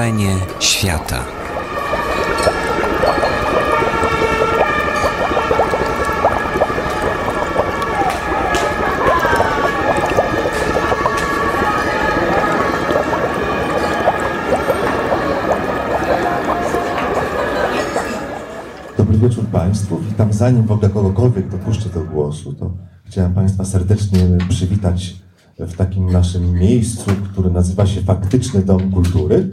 Wrzenie świata. Dobry wieczór Państwu. Witam. Zanim w ogóle kogokolwiek dopuszczę do głosu, to chciałem Państwa serdecznie przywitać w takim naszym miejscu, które nazywa się Faktyczny Dom Kultury.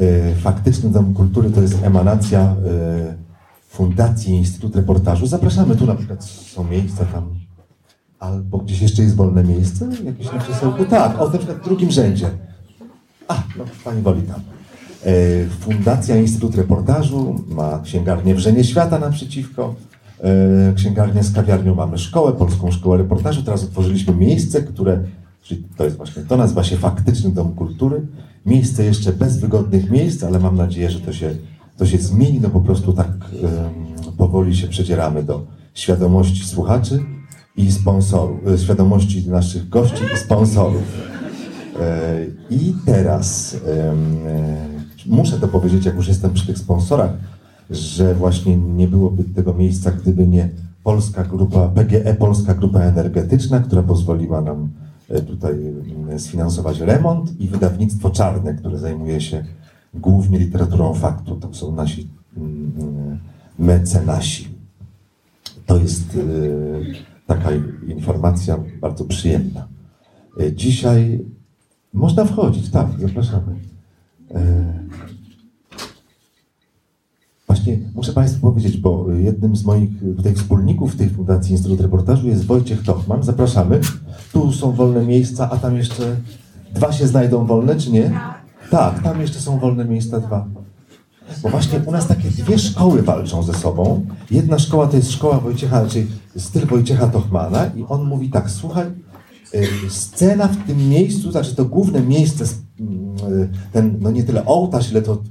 E, Faktyczny Dom Kultury to jest emanacja e, Fundacji Instytut Reportażu. Zapraszamy tu na przykład są miejsca tam, albo gdzieś jeszcze jest wolne miejsce, jakieś na krzesełku. Tak, o na przykład w drugim rzędzie. A, no Pani woli tam. E, Fundacja Instytut Reportażu ma księgarnię Wrzenie Świata naprzeciwko. Księgarnię z kawiarnią mamy szkołę, Polską Szkołę Reportażu. Teraz otworzyliśmy miejsce, które, czyli to jest właśnie, to nazywa się Faktyczny Dom Kultury. Miejsce jeszcze bez wygodnych miejsc, ale mam nadzieję, że to się, to się zmieni. No po prostu tak powoli się przedzieramy do świadomości słuchaczy i sponsorów, e, świadomości naszych gości i sponsorów. E, I teraz e, muszę to powiedzieć, jak już jestem przy tych sponsorach, że właśnie nie byłoby tego miejsca, gdyby nie polska grupa, PGE Polska Grupa Energetyczna, która pozwoliła nam tutaj mm, sfinansować remont i wydawnictwo Czarne, które zajmuje się głównie literaturą faktu. To są nasi mecenasi. To jest e, taka informacja bardzo przyjemna. E, Dzisiaj można wchodzić, tak, zapraszamy. Właśnie muszę Państwu powiedzieć, bo jednym z moich tutaj wspólników tej Fundacji Instytut Reportażu jest Wojciech Tochman. Zapraszamy. Tu są wolne miejsca, a tam jeszcze dwa się znajdą wolne, czy nie? Tak, tam jeszcze są wolne miejsca dwa. Bo właśnie u nas takie dwie szkoły walczą ze sobą. Jedna szkoła to jest szkoła Wojciecha, czyli styl Wojciecha Tochmana i on mówi tak, słuchaj, scena w tym miejscu, znaczy to główne miejsce, y, ten, no nie tyle ołtarz, ile to,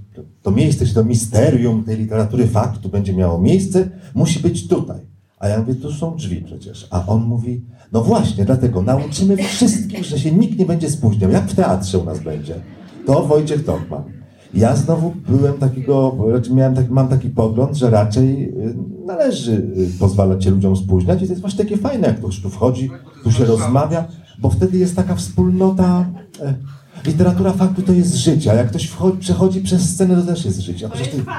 to miejsce, czy to misterium tej literatury faktu będzie miało miejsce, musi być tutaj. A ja mówię, tu są drzwi przecież. A on mówi, no właśnie, dlatego nauczymy wszystkich, że się nikt nie będzie spóźniał, jak w teatrze u nas będzie. To Wojciech Tochman. Ja znowu byłem takiego, raczej miałem taki, mam taki pogląd, że raczej y, należy y, pozwalać się ludziom spóźniać i to jest właśnie takie fajne, jak ktoś tu wchodzi, tu się rozmawia, bo wtedy jest taka wspólnota. e, Literatura faktu to jest życie, a jak ktoś wchodzi, przechodzi przez scenę, to też jest życie. A przecież to,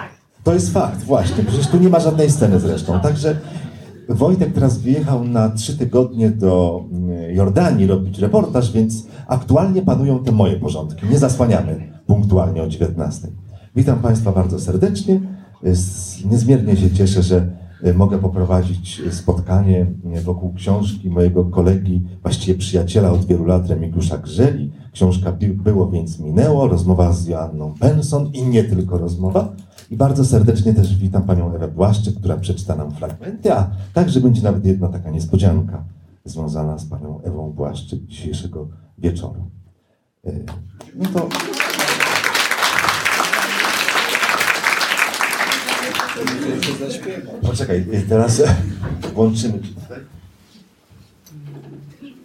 to jest fakt, właśnie. Przecież tu nie ma żadnej sceny zresztą. Także Wojtek teraz wyjechał na trzy tygodnie do mm, Jordanii robić reportaż, więc aktualnie panują te moje porządki. Nie zasłaniamy punktualnie o 19. Witam Państwa bardzo serdecznie. Niezmiernie się cieszę, że y, mogę poprowadzić spotkanie y, wokół książki mojego kolegi, właściwie przyjaciela od wielu lat, Remigiusza Grzeli. Książka Było więc minęło, rozmowa z Joanną Penson i nie tylko rozmowa. I bardzo serdecznie też witam panią Ewę Błaszczyk, która przeczyta nam fragmenty, a także będzie nawet jedna taka niespodzianka związana z panią Ewą Błaszczyk dzisiejszego wieczoru. No to... Poczekaj, y, teraz włączymy ci tutaj.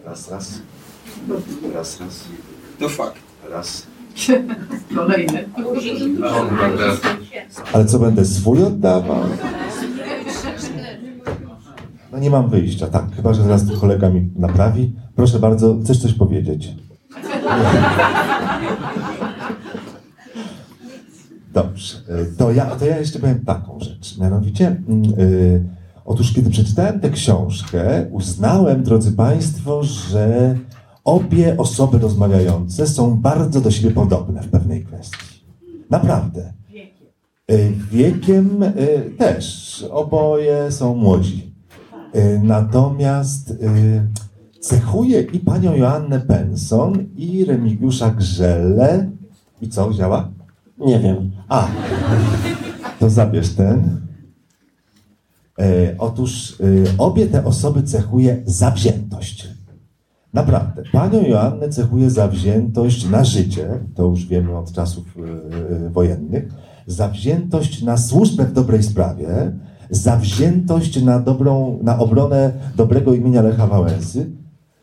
Raz, raz. Raz, raz. To fakt. Raz. Kolejny. Ale co będę swój oddawał? No nie mam wyjścia, tak. Chyba, że zaraz kolega mi naprawi. Proszę bardzo, chcesz coś powiedzieć? Dobrze. y, To ja, to ja jeszcze powiem taką rzecz. Mianowicie, mm, y, otóż kiedy przeczytałem tę książkę, uznałem, drodzy Państwo, że obie osoby rozmawiające są bardzo do siebie podobne w pewnej kwestii. Naprawdę. Y, Wiekiem y, też. Oboje są młodzi. Natomiast cechuje i panią Joannę Penson, i Remigiusza Grzele. I co, działa? Nie wiem. A, to zabierz ten. E, otóż e, obie te osoby cechuje zawziętość. Naprawdę. Panią Joannę cechuje zawziętość na życie, to już wiemy od czasów e, e, wojennych, zawziętość na służbę w dobrej sprawie, zawziętość na dobrą, na obronę dobrego imienia Lecha Wałęsy.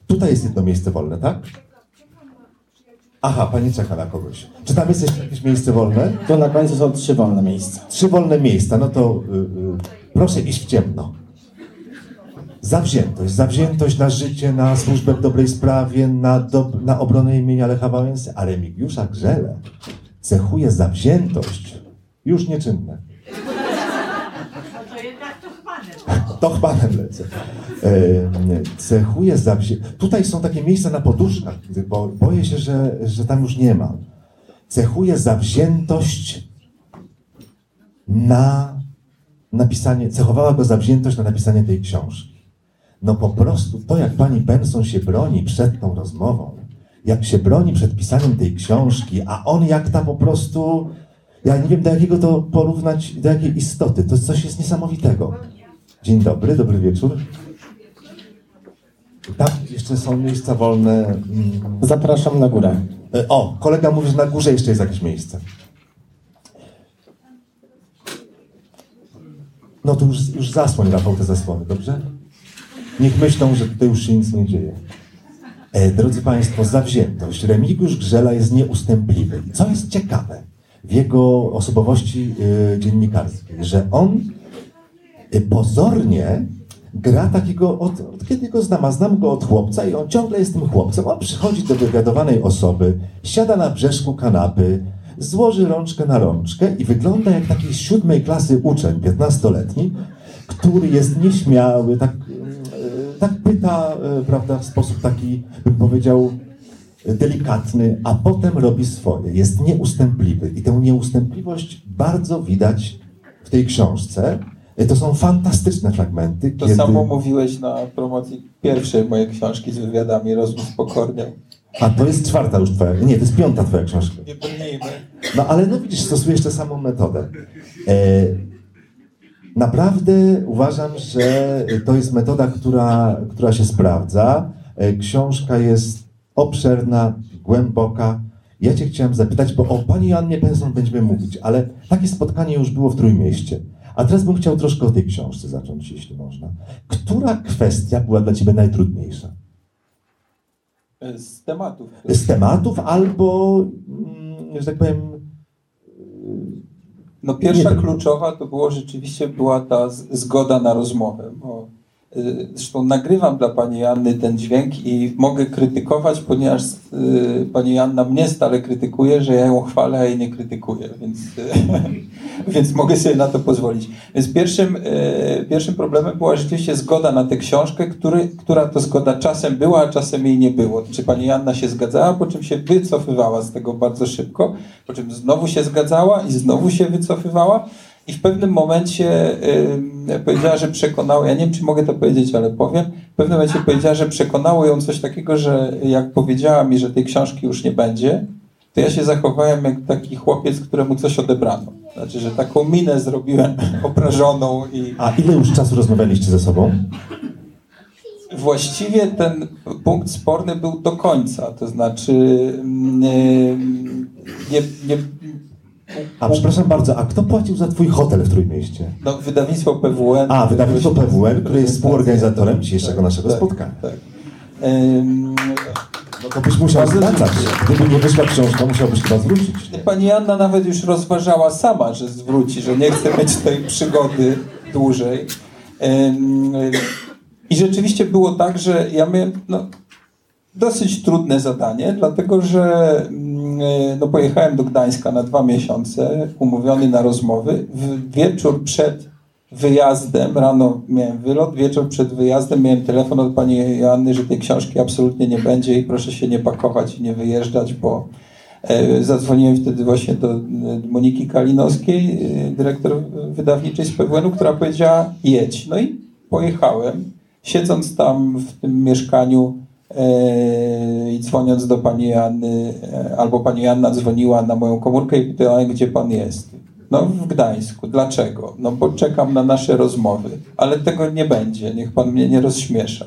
Tutaj jest jedno miejsce wolne, tak? Aha, pani czeka na kogoś. Czy tam jest jeszcze jakieś miejsce wolne? Tu na końcu są trzy wolne miejsca. Trzy wolne miejsca, no to y, y, proszę iść w ciemno. Zawziętość, zawziętość na życie, na służbę w dobrej sprawie, na, do, na obronę imienia Lecha Wałęsy, ale Remigiusza Grzele cechuje zawziętość już nieczynne. No to jednak to chwane. To chwanem lecę. Cechuje zawziętość. Tutaj są takie miejsca na poduszkach, bo boję się, że, że tam już nie ma. Cechuje zawziętość na napisanie, cechowała go zawziętość na napisanie tej książki. No po prostu to, jak pani Benson się broni przed tą rozmową, jak się broni przed pisaniem tej książki, a on jak ta po prostu, ja nie wiem do jakiego to porównać, do jakiej istoty, to coś jest niesamowitego. Dzień dobry, dobry wieczór. Tam jeszcze są miejsca wolne. mm, Zapraszam na górę. E, O, kolega mówi, że na górze jeszcze jest jakieś miejsce. No to już, już zasłoń, Rafał, te zasłony, dobrze? Niech myślą, że tutaj już się nic nie dzieje. E, drodzy Państwo, zawziętość. Remigiusz Grzela jest nieustępliwy. I co jest ciekawe w jego osobowości e, dziennikarskiej, że on pozornie gra takiego, od, od kiedy go znam, a znam go od chłopca i on ciągle jest tym chłopcem. On przychodzi do wywiadowanej osoby, siada na brzeszku kanapy, złoży rączkę na rączkę i wygląda jak taki siódmej klasy uczeń, 15-letni, który jest nieśmiały, tak, e, tak pyta, e, prawda, w sposób taki, bym powiedział, delikatny, a potem robi swoje. Jest nieustępliwy i tę nieustępliwość bardzo widać w tej książce. E, To są fantastyczne fragmenty. To samo mówiłeś na promocji pierwszej mojej książki z wywiadami Rozmów z Pokornią. A to jest czwarta już twoja, nie, to jest piąta twoja książka. Nie brnijmy. No ale no widzisz, stosujesz tę samą metodę. E, naprawdę uważam, że to jest metoda, która, która się sprawdza. E, książka jest obszerna, głęboka. Ja cię chciałem zapytać, bo o pani Annie Benson będziemy mówić, ale takie spotkanie już było w Trójmieście. A teraz bym chciał troszkę o tej książce zacząć, jeśli można. Która kwestia była dla ciebie najtrudniejsza? Z tematów. Z tematów albo, mm, że tak powiem, No pierwsza kluczowa to było rzeczywiście była ta zgoda na rozmowę. Bo, zresztą nagrywam dla pani Anny ten dźwięk i mogę krytykować, ponieważ y, pani Anna mnie stale krytykuje, że ja ją chwalę, a jej nie krytykuję, więc, y, więc mogę sobie na to pozwolić. Więc pierwszym, y, pierwszym problemem była rzeczywiście zgoda na tę książkę, który, która to zgoda czasem była, a czasem jej nie było. Czy pani Anna się zgadzała, po czym się wycofywała z tego bardzo szybko, po czym znowu się zgadzała i znowu się wycofywała. I w pewnym momencie powiedziała, że przekonało, ja nie wiem, czy mogę to powiedzieć, ale powiem. W pewnym momencie powiedziała, że przekonało ją coś takiego, że jak powiedziała mi, że tej książki już nie będzie, to ja się zachowałem jak taki chłopiec, któremu coś odebrano. Znaczy, że taką minę zrobiłem obrażoną i A ile już czasu rozmawialiście ze sobą? właściwie ten punkt sporny był do końca. To znaczy, nie, nie, A przepraszam bardzo, a kto płacił za twój hotel w Trójmieście? no, wydawnictwo PWN. A, wydawnictwo PWN, które jest współorganizatorem dzisiejszego naszego tak, spotkania. Tak. Ym, No to byś musiał zwracać. Gdyby nie wyszła książka, musiałbyś chyba zwrócić. Pani Anna nawet już rozważała sama, że zwróci, że nie chce mieć tej przygody dłużej. I rzeczywiście było tak, że ja miałem no, dosyć trudne zadanie, dlatego że no, pojechałem do Gdańska na dwa miesiące, umówiony na rozmowy. W wieczór przed wyjazdem, rano miałem wylot, wieczór przed wyjazdem miałem telefon od pani Joanny, że tej książki absolutnie nie będzie i proszę się nie pakować i nie wyjeżdżać, bo e, zadzwoniłem wtedy właśnie do e, Moniki Kalinowskiej, e, dyrektor wydawniczej z PWN-u, która powiedziała jedź. No i pojechałem. Siedząc tam w tym mieszkaniu i dzwoniąc do pani Anny, e, albo pani Anna dzwoniła na moją komórkę i pytała, gdzie pan jest. No w Gdańsku. Dlaczego? No bo czekam na nasze rozmowy. Ale tego nie będzie. Niech pan mnie nie rozśmiesza.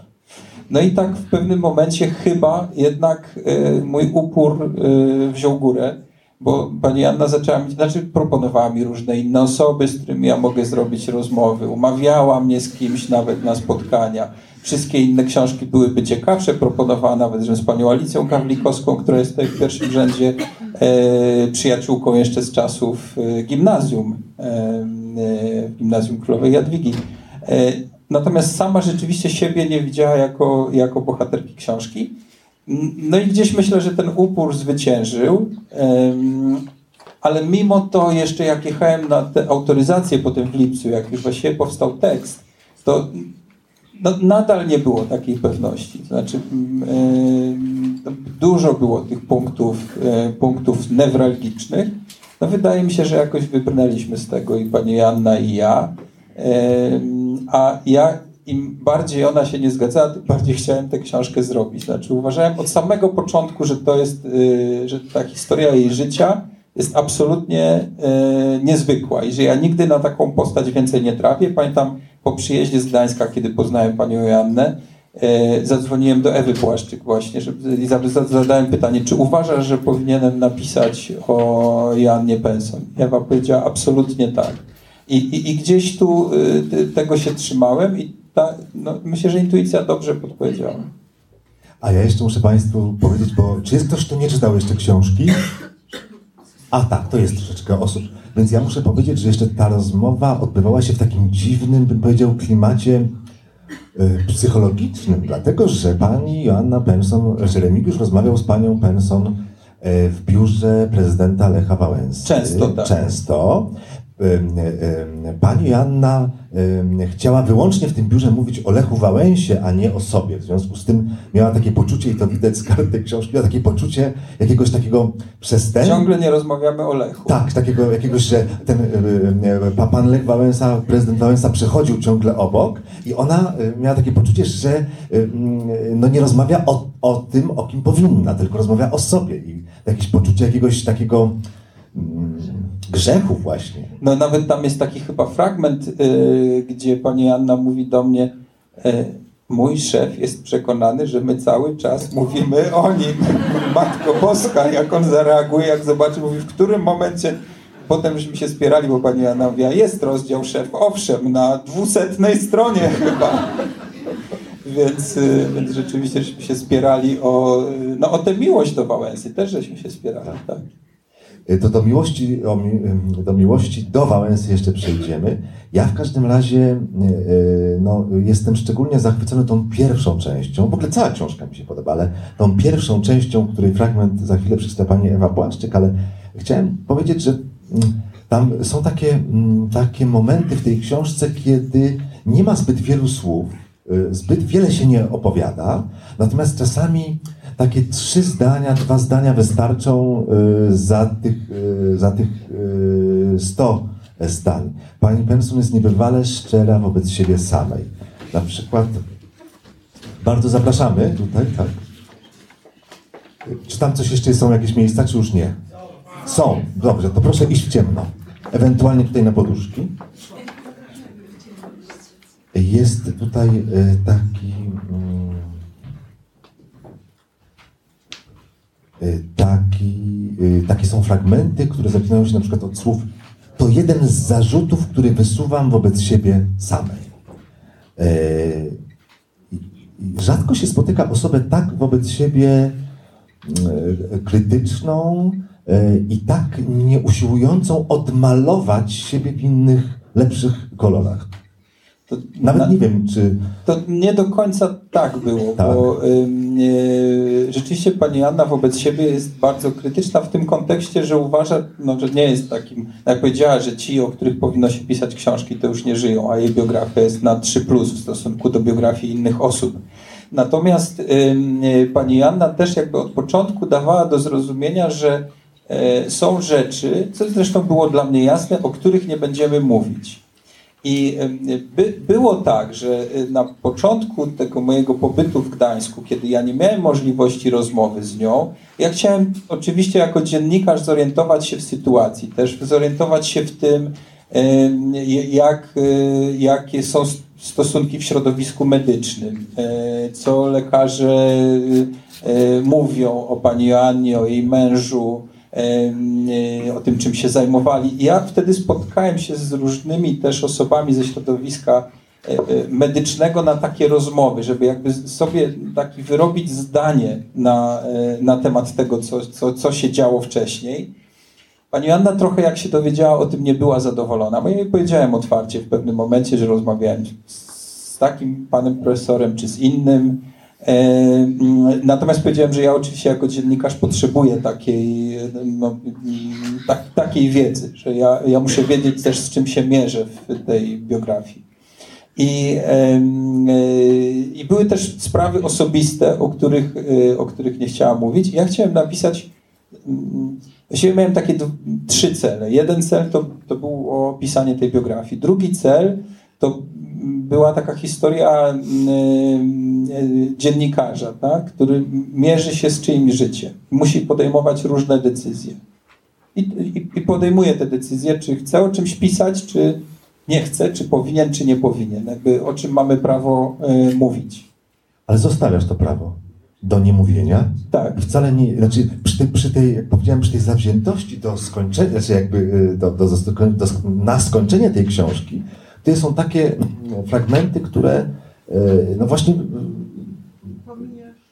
No i tak w pewnym momencie chyba jednak e, mój upór e, wziął górę, bo pani Anna zaczęła mi, znaczy proponowała mi różne inne osoby, z którymi ja mogę zrobić rozmowy, umawiała mnie z kimś nawet na spotkania. Wszystkie inne książki byłyby ciekawsze, proponowała nawet, że z panią Alicją Gawlikowską, która jest tutaj w pierwszym rzędzie e, przyjaciółką jeszcze z czasów e, gimnazjum, e, e, gimnazjum Królowej Jadwigi. E, natomiast sama rzeczywiście siebie nie widziała jako, jako bohaterki książki. No i gdzieś myślę, że ten upór zwyciężył, ale mimo to jeszcze jak jechałem na tę autoryzację potem w lipcu, jak już właściwie powstał tekst, to no, nadal nie było takiej pewności. To Znaczy, dużo było tych punktów, e, punktów newralgicznych. No wydaje mi się, że jakoś wybrnęliśmy z tego i pani Janna i ja. A ja im bardziej ona się nie zgadzała, tym bardziej chciałem tę książkę zrobić. Znaczy uważałem od samego początku, że to jest, y, że ta historia jej życia jest absolutnie y, niezwykła i że ja nigdy na taką postać więcej nie trafię. Pamiętam po przyjeździe z Gdańska, kiedy poznałem panią Joannę, y, zadzwoniłem do Ewy Płaszczyk właśnie żeby, i za- za- zadałem pytanie, czy uważasz, że powinienem napisać o Joannie Penson? Ewa powiedziała absolutnie tak. I, i, i gdzieś tu tego się trzymałem i ta, no, myślę, że intuicja dobrze podpowiedziała. A ja jeszcze muszę Państwu powiedzieć, bo czy jest ktoś, kto nie czytał jeszcze książki? A tak, to jest troszeczkę osób. Więc ja muszę powiedzieć, że jeszcze ta rozmowa odbywała się w takim dziwnym, bym powiedział, klimacie y, psychologicznym, dlatego że pani Joanna Penson, że Remigiusz rozmawiał z panią Penson y, w biurze prezydenta Lecha Wałęsy. Często, tak. Często. Ym, ym, Pani Joanna chciała wyłącznie w tym biurze mówić o Lechu Wałęsie, a nie o sobie. W związku z tym miała takie poczucie, i to widać z kart tej książki, miała takie poczucie jakiegoś takiego przestępu. Ciągle nie rozmawiamy o Lechu. Tak, takiego jakiegoś, że ten y, y, y, pa- pan Lech Wałęsa, prezydent Wałęsa przechodził ciągle obok i ona y, miała takie poczucie, że y, y, no nie rozmawia o, o tym, o kim powinna, tylko rozmawia o sobie i jakieś poczucie jakiegoś takiego grzechu właśnie. No nawet tam jest taki chyba fragment, y, gdzie pani Anna mówi do mnie, y, mój szef jest przekonany, że my cały czas mówimy o nim. Matko Boska, jak on zareaguje, jak zobaczy, mówi w którym momencie Potem żeśmy się spierali, bo pani Anna mówi, a jest rozdział szef, owszem, na dwusetnej stronie chyba. Więc, y, więc rzeczywiście żeśmy się spierali o, y, no, o tę miłość do Wałęsy. Też żeśmy się spierali, tak. Y, To do miłości, y, do miłości do Wałęsy jeszcze przejdziemy. Ja w każdym razie y, no, jestem szczególnie zachwycony tą pierwszą częścią. W ogóle cała książka mi się podoba, ale tą pierwszą częścią, której fragment za chwilę przeczyta pani Ewa Płaszczyk, ale chciałem powiedzieć, że mm, tam są takie, mm, takie momenty w tej książce, kiedy nie ma zbyt wielu słów, zbyt wiele się nie opowiada, natomiast czasami takie trzy zdania, dwa zdania wystarczą y, za tych, y, za tych y, 100 zdań. Pani Penson jest niebywale szczera wobec siebie samej. Na przykład bardzo zapraszamy tutaj, tak. Czy tam coś jeszcze są jakieś miejsca, czy już nie? Są. Dobrze, to proszę iść w ciemno. Ewentualnie tutaj na poduszki. Jest tutaj y, taki... mm, y, taki, y, takie są fragmenty, które zaczynają się na przykład od słów to jeden z zarzutów, który wysuwam wobec siebie samej. Y, Rzadko się spotyka osobę tak wobec siebie y, krytyczną y, i tak nieusiłującą odmalować siebie w innych, lepszych kolorach. To Nawet na- nie wiem, czy To nie do końca tak było, Tak. bo e, rzeczywiście pani Anna wobec siebie jest bardzo krytyczna w tym kontekście, że uważa, no, że nie jest takim, jak powiedziała, że ci, o których powinno się pisać książki, to już nie żyją, a jej biografia jest na 3 plus w stosunku do biografii innych osób. Natomiast e, pani Anna też jakby od początku dawała do zrozumienia, że e, są rzeczy, co zresztą było dla mnie jasne, o których nie będziemy mówić. I by, było tak, że y, na początku tego mojego pobytu w Gdańsku, kiedy ja nie miałem możliwości rozmowy z nią, ja chciałem oczywiście jako dziennikarz zorientować się w sytuacji, też zorientować się w tym, jak, y, jakie są stosunki w środowisku medycznym, e, co lekarze e, mówią o pani Joannie, o jej mężu, e, o tym, czym się zajmowali. I ja wtedy spotkałem się z różnymi też osobami ze środowiska e, e, medycznego na takie rozmowy, żeby jakby sobie taki wyrobić zdanie na, e, na temat tego, co, co, co się działo wcześniej. Pani Anna trochę jak się dowiedziała o tym nie była zadowolona, bo ja jej powiedziałem otwarcie w pewnym momencie, że rozmawiałem z takim panem profesorem czy z innym. Natomiast powiedziałem, że ja oczywiście jako dziennikarz potrzebuję takiej, no, tak, takiej wiedzy, że ja, ja muszę wiedzieć też z czym się mierzę w tej biografii. I, e, I były też sprawy osobiste, o których, e, o których nie chciałam mówić. Ja chciałem napisać mm, Właściwie miałem takie trzy cele. Jeden cel to, to był opisanie tej biografii. Drugi cel to była taka historia mm, e, dziennikarza, tak, który mierzy się z czyimś życiem. Musi podejmować różne decyzje. I, i, I podejmuje te decyzje, czy chce o czymś pisać, czy nie chce, czy powinien, czy nie powinien. Jakby o czym mamy prawo e, mówić. Ale zostawiasz to prawo do niemówienia. Tak. Wcale nie, znaczy przy tej, przy tej, jak powiedziałem, przy tej zawziętości do skończenia, znaczy jakby y, do, do, do, do, na skończenie tej książki, to są takie mm, fragmenty, które y, no właśnie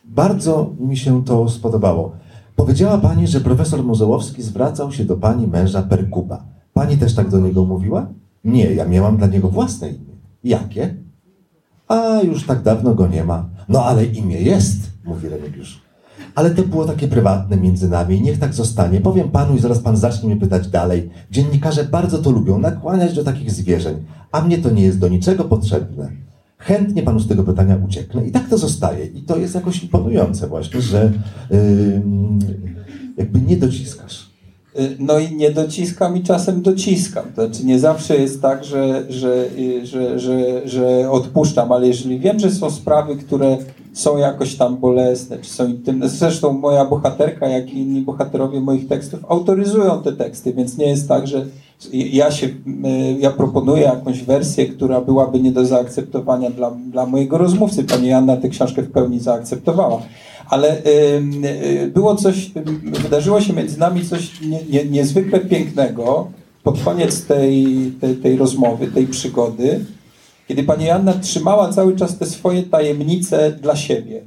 bardzo mi się to spodobało. Powiedziała Pani, że profesor Muzełowski zwracał się do Pani męża Perkuba. Pani też tak do niego mówiła? Nie, ja miałam dla niego własne imię. Jakie? A już tak dawno go nie ma. No ale imię jest, mówi Remigiusz. Ale to było takie prywatne między nami niech tak zostanie. Powiem panu i zaraz pan zacznie mnie pytać dalej. Dziennikarze bardzo to lubią, nakłaniać do takich zwierzeń, a mnie to nie jest do niczego potrzebne. Chętnie panu z tego pytania ucieknę i tak to zostaje. I to jest jakoś imponujące właśnie, że yy, jakby nie dociskasz. Y, No i nie dociskam i czasem dociskam. To znaczy nie zawsze jest tak, że, że, y, że, że, że odpuszczam, ale jeżeli wiem, że są sprawy, które są jakoś tam bolesne, czy są intymne. Zresztą moja bohaterka, jak i inni bohaterowie moich tekstów autoryzują te teksty, więc nie jest tak, że ja się, y, ja proponuję jakąś wersję, która byłaby nie do zaakceptowania dla, dla mojego rozmówcy. Pani Janna tę książkę w pełni zaakceptowała. Ale y, było coś, wydarzyło się między nami coś nie, nie, niezwykle pięknego pod koniec tej, tej, tej rozmowy, tej przygody, kiedy pani Janna trzymała cały czas te swoje tajemnice dla siebie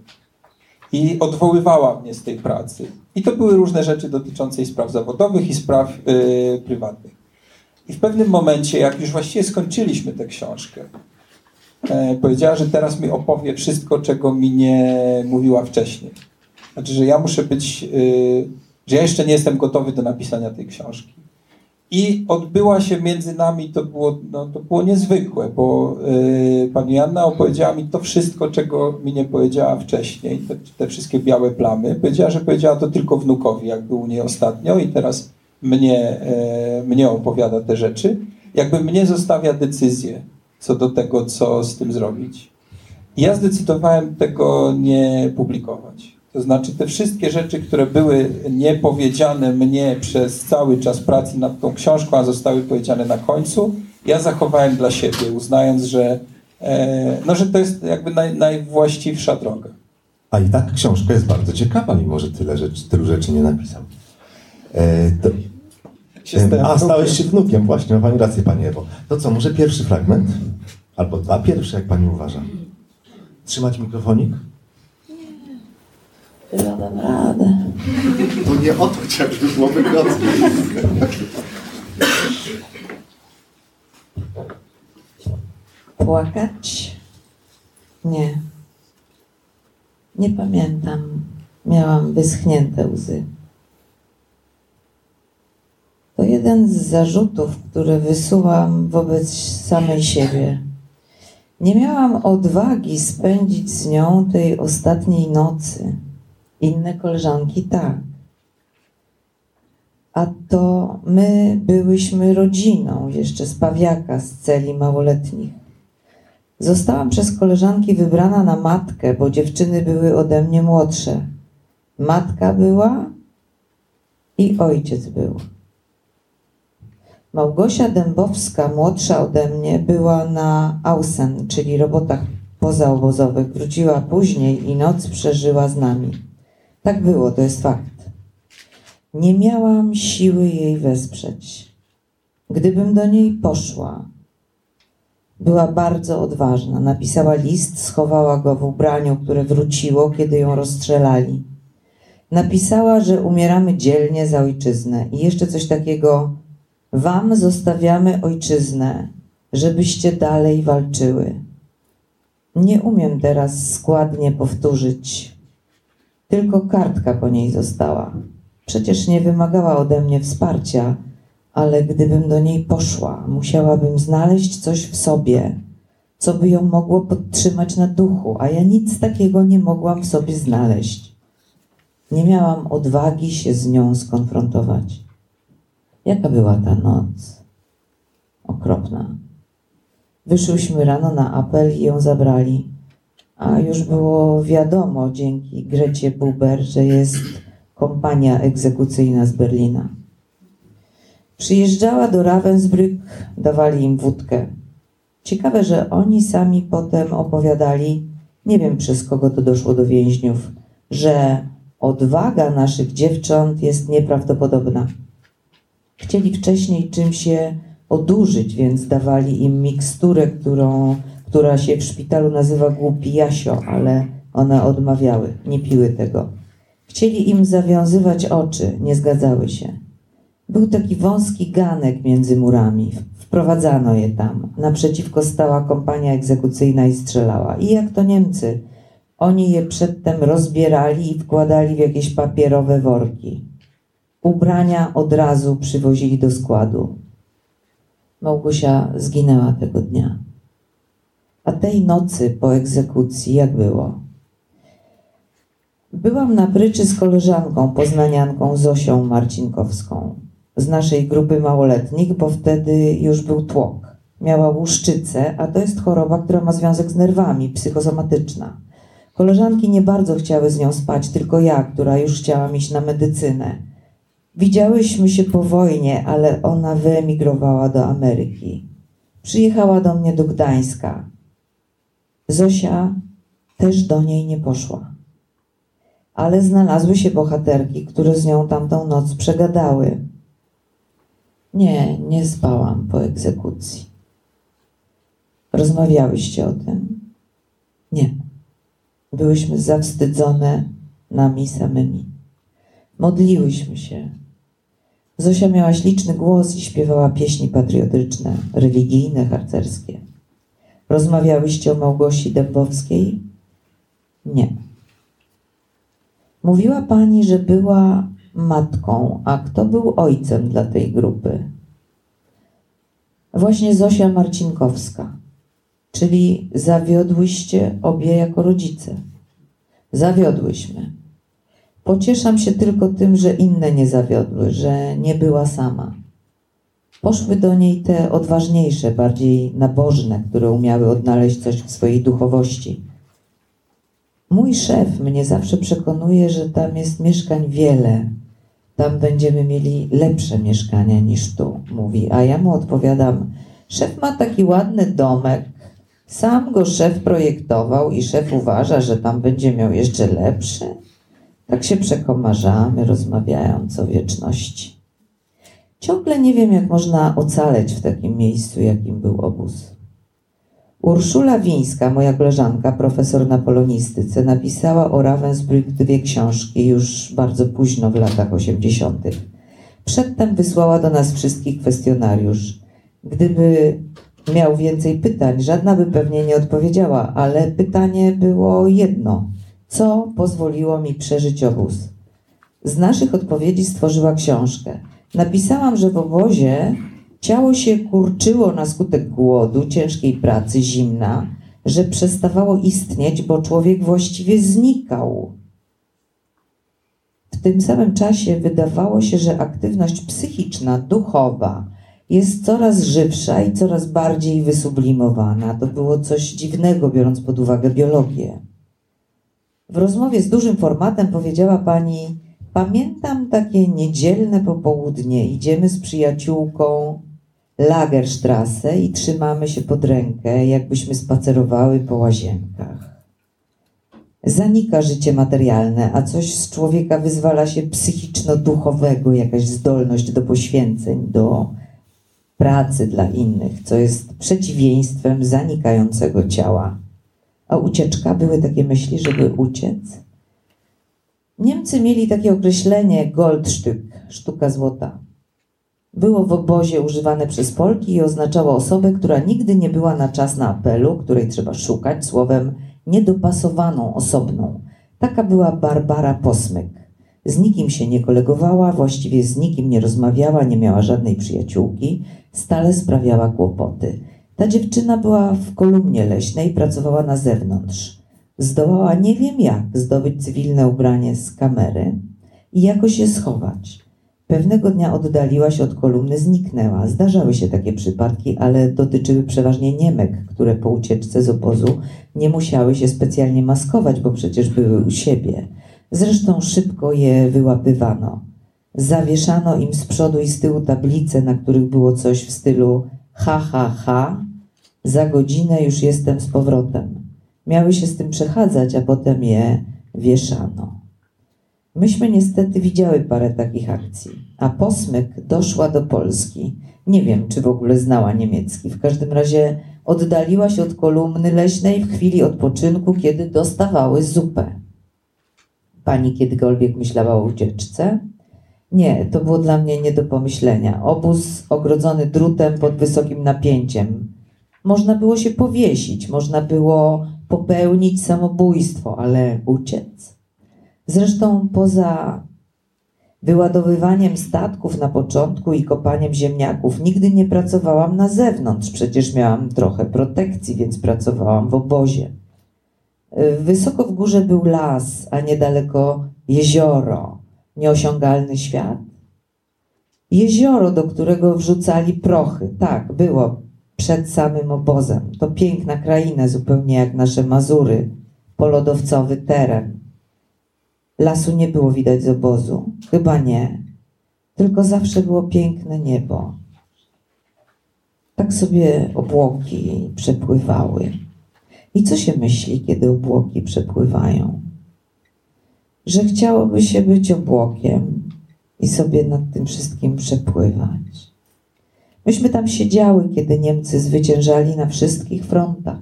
i odwoływała mnie z tej pracy. I to były różne rzeczy dotyczące i spraw zawodowych, i spraw y, prywatnych. I w pewnym momencie, jak już właściwie skończyliśmy tę książkę, e, powiedziała, że teraz mi opowie wszystko, czego mi nie mówiła wcześniej. Znaczy, że ja muszę być, y, że ja jeszcze nie jestem gotowy do napisania tej książki. I odbyła się między nami, to było, no, to było niezwykłe, bo y, pani Janna opowiedziała mi to wszystko, czego mi nie powiedziała wcześniej, te, te wszystkie białe plamy. Powiedziała, że powiedziała to tylko wnukowi, jak był u niej ostatnio i teraz mnie, e, mnie opowiada te rzeczy. Jakby mnie zostawia decyzję co do tego, co z tym zrobić. I ja zdecydowałem tego nie publikować. To znaczy te wszystkie rzeczy, które były niepowiedziane mnie przez cały czas pracy nad tą książką, a zostały powiedziane na końcu, ja zachowałem dla siebie, uznając, że, e, no, że to jest jakby naj, najwłaściwsza droga. A i tak książka jest bardzo ciekawa, mimo że tyle rzeczy, tylu rzeczy nie napisał. E, to, a, stałeś się wnukiem, właśnie, ma Pani rację, Pani Ewo. To co, może pierwszy fragment? Albo dwa pierwsze, jak Pani uważa. Trzymać mikrofonik? Ja dam radę. To nie o to chciałem, żeby było wygodnie. Płakać? Nie. Nie pamiętam. Miałam wyschnięte łzy. To jeden z zarzutów, które wysuwam wobec samej siebie. Nie miałam odwagi spędzić z nią tej ostatniej nocy. Inne koleżanki tak. A to my byłyśmy rodziną jeszcze z Pawiaka, z celi małoletnich. Zostałam przez koleżanki wybrana na matkę, bo dziewczyny były ode mnie młodsze. Matka była i ojciec był. Małgosia Dębowska, młodsza ode mnie, była na Ausen, czyli robotach pozaobozowych. Wróciła później i noc przeżyła z nami. Tak było, to jest fakt. Nie miałam siły jej wesprzeć. Gdybym do niej poszła, była bardzo odważna. Napisała list, schowała go w ubraniu, które wróciło, kiedy ją rozstrzelali. Napisała, że umieramy dzielnie za ojczyznę i jeszcze coś takiego. Wam zostawiamy ojczyznę, żebyście dalej walczyły. Nie umiem teraz składnie powtórzyć. Tylko kartka po niej została. Przecież nie wymagała ode mnie wsparcia, ale gdybym do niej poszła, musiałabym znaleźć coś w sobie, co by ją mogło podtrzymać na duchu, a ja nic takiego nie mogłam w sobie znaleźć. Nie miałam odwagi się z nią skonfrontować. Jaka była ta noc? Okropna. Wyszłyśmy rano na apel i ją zabrali, a już było wiadomo dzięki Grecie Buber, że jest kompania egzekucyjna z Berlina. Przyjeżdżała do Ravensbrück, dawali im wódkę. Ciekawe, że oni sami potem opowiadali, nie wiem przez kogo to doszło do więźniów, że odwaga naszych dziewcząt jest nieprawdopodobna. Chcieli wcześniej czym się odurzyć, więc dawali im miksturę, którą, która się w szpitalu nazywa głupi Jasio, ale one odmawiały, nie piły tego. Chcieli im zawiązywać oczy, nie zgadzały się. Był taki wąski ganek między murami. Wprowadzano je tam. Naprzeciwko stała kompania egzekucyjna i strzelała. I jak to Niemcy. Oni je przedtem rozbierali i wkładali w jakieś papierowe worki. Ubrania od razu przywozili do składu. Małgosia zginęła tego dnia. A tej nocy po egzekucji jak było? Byłam na pryczy z koleżanką, poznanianką Zosią Marcinkowską z naszej grupy małoletnich, bo wtedy już był tłok. Miała łuszczycę, a to jest choroba, która ma związek z nerwami, psychosomatyczna. Koleżanki nie bardzo chciały z nią spać, tylko ja, która już chciałam iść na medycynę. Widziałyśmy się po wojnie, ale ona wyemigrowała do Ameryki. Przyjechała do mnie do Gdańska. Zosia też do niej nie poszła. Ale znalazły się bohaterki, które z nią tamtą noc przegadały. Nie, nie spałam po egzekucji. Rozmawiałyście o tym? Nie. Byłyśmy zawstydzone nami samymi. Modliłyśmy się. Zosia miała śliczny głos i śpiewała pieśni patriotyczne, religijne, harcerskie. Rozmawiałyście o Małgosi Dębowskiej? Nie. Mówiła pani, że była matką, a kto był ojcem dla tej grupy? Właśnie Zosia Marcinkowska, czyli zawiodłyście obie jako rodzice. Zawiodłyśmy. Pocieszam się tylko tym, że inne nie zawiodły, że nie była sama. Poszły do niej te odważniejsze, bardziej nabożne, które umiały odnaleźć coś w swojej duchowości. Mój szef mnie zawsze przekonuje, że tam jest mieszkań wiele. Tam będziemy mieli lepsze mieszkania niż tu, mówi. A ja mu odpowiadam, szef ma taki ładny domek, sam go szef projektował i szef uważa, że tam będzie miał jeszcze lepszy. Tak się przekomarzamy, rozmawiając o wieczności. Ciągle nie wiem, jak można ocaleć w takim miejscu, jakim był obóz. Urszula Wińska, moja koleżanka, profesor na polonistyce, napisała o Ravensbrück dwie książki już bardzo późno w latach 80. Przedtem wysłała do nas wszystkich kwestionariusz. Gdyby miał więcej pytań, żadna by pewnie nie odpowiedziała, ale pytanie było jedno. Co pozwoliło mi przeżyć obóz? Z naszych odpowiedzi stworzyła książkę. Napisałam, że w obozie ciało się kurczyło na skutek głodu, ciężkiej pracy, zimna, że przestawało istnieć, bo człowiek właściwie znikał. W tym samym czasie wydawało się, że aktywność psychiczna, duchowa jest coraz żywsza i coraz bardziej wysublimowana. To było coś dziwnego, biorąc pod uwagę biologię. W rozmowie z dużym formatem powiedziała pani: Pamiętam takie niedzielne popołudnie. Idziemy z przyjaciółką Lagerstrasse i trzymamy się pod rękę, jakbyśmy spacerowały po łazienkach. Zanika życie materialne, a coś z człowieka wyzwala się psychiczno-duchowego, jakaś zdolność do poświęceń, do pracy dla innych, co jest przeciwieństwem zanikającego ciała. A ucieczka były takie myśli, żeby uciec? Niemcy mieli takie określenie Goldstück, sztuka złota. Było w obozie używane przez Polki i oznaczało osobę, która nigdy nie była na czas na apelu, której trzeba szukać, słowem niedopasowaną, osobną. Taka była Barbara Posmyk. Z nikim się nie kolegowała, właściwie z nikim nie rozmawiała, nie miała żadnej przyjaciółki, stale sprawiała kłopoty. Ta dziewczyna była w kolumnie leśnej, pracowała na zewnątrz. Zdołała nie wiem jak zdobyć cywilne ubranie z kamery i jakoś je schować. Pewnego dnia oddaliła się od kolumny, zniknęła. Zdarzały się takie przypadki, ale dotyczyły przeważnie Niemek, które po ucieczce z obozu nie musiały się specjalnie maskować, bo przecież były u siebie. Zresztą szybko je wyłapywano. Zawieszano im z przodu i z tyłu tablice, na których było coś w stylu ha, ha, ha, za godzinę już jestem z powrotem. Miały się z tym przechadzać, a potem je wieszano. Myśmy niestety widziały parę takich akcji, a posmyk doszła do Polski. Nie wiem, czy w ogóle znała niemiecki. W każdym razie oddaliła się od kolumny leśnej w chwili odpoczynku, kiedy dostawały zupę. Pani kiedykolwiek myślała o ucieczce? Nie, to było dla mnie nie do pomyślenia. Obóz ogrodzony drutem pod wysokim napięciem. Można było się powiesić, można było popełnić samobójstwo, ale uciec? Zresztą poza wyładowywaniem statków na początku i kopaniem ziemniaków nigdy nie pracowałam na zewnątrz. Przecież miałam trochę protekcji, więc pracowałam w obozie. Wysoko w górze był las, a niedaleko jezioro, nieosiągalny świat. Jezioro, do którego wrzucali prochy. Tak, było przed samym obozem. To piękna kraina, zupełnie jak nasze Mazury, polodowcowy teren. Lasu nie było widać z obozu. Chyba nie. Tylko zawsze było piękne niebo. Tak sobie obłoki przepływały. I co się myśli, kiedy obłoki przepływają? Że chciałoby się być obłokiem i sobie nad tym wszystkim przepływać. Myśmy tam siedziały, kiedy Niemcy zwyciężali na wszystkich frontach.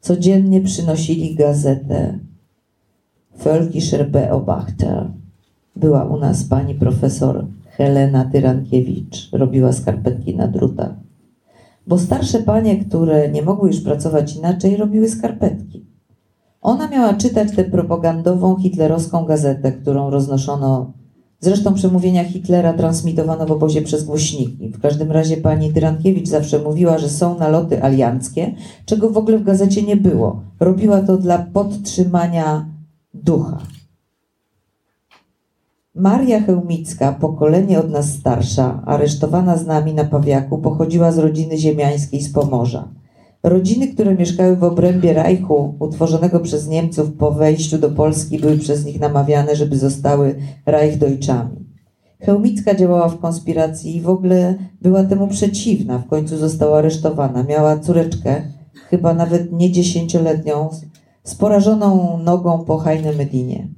Codziennie przynosili gazetę Völkischer Beobachter. Była u nas pani profesor Helena Tyrankiewicz. Robiła skarpetki na drutach. Bo starsze panie, które nie mogły już pracować inaczej, robiły skarpetki. Ona miała czytać tę propagandową hitlerowską gazetę, którą roznoszono Zresztą przemówienia Hitlera transmitowano w obozie przez głośniki. W każdym razie pani Tyrankiewicz zawsze mówiła, że są naloty alianckie, czego w ogóle w gazecie nie było. Robiła to dla podtrzymania ducha. Maria Chełmicka, pokolenie od nas starsza, aresztowana z nami na Pawiaku, pochodziła z rodziny ziemiańskiej z Pomorza. Rodziny, które mieszkały w obrębie Reichu, utworzonego przez Niemców po wejściu do Polski, były przez nich namawiane, żeby zostały Reichdeutschtami. Chełmicka działała w konspiracji i w ogóle była temu przeciwna. W końcu została aresztowana. Miała córeczkę, chyba nawet nie dziesięcioletnią, z porażoną nogą po Hajne Medinie.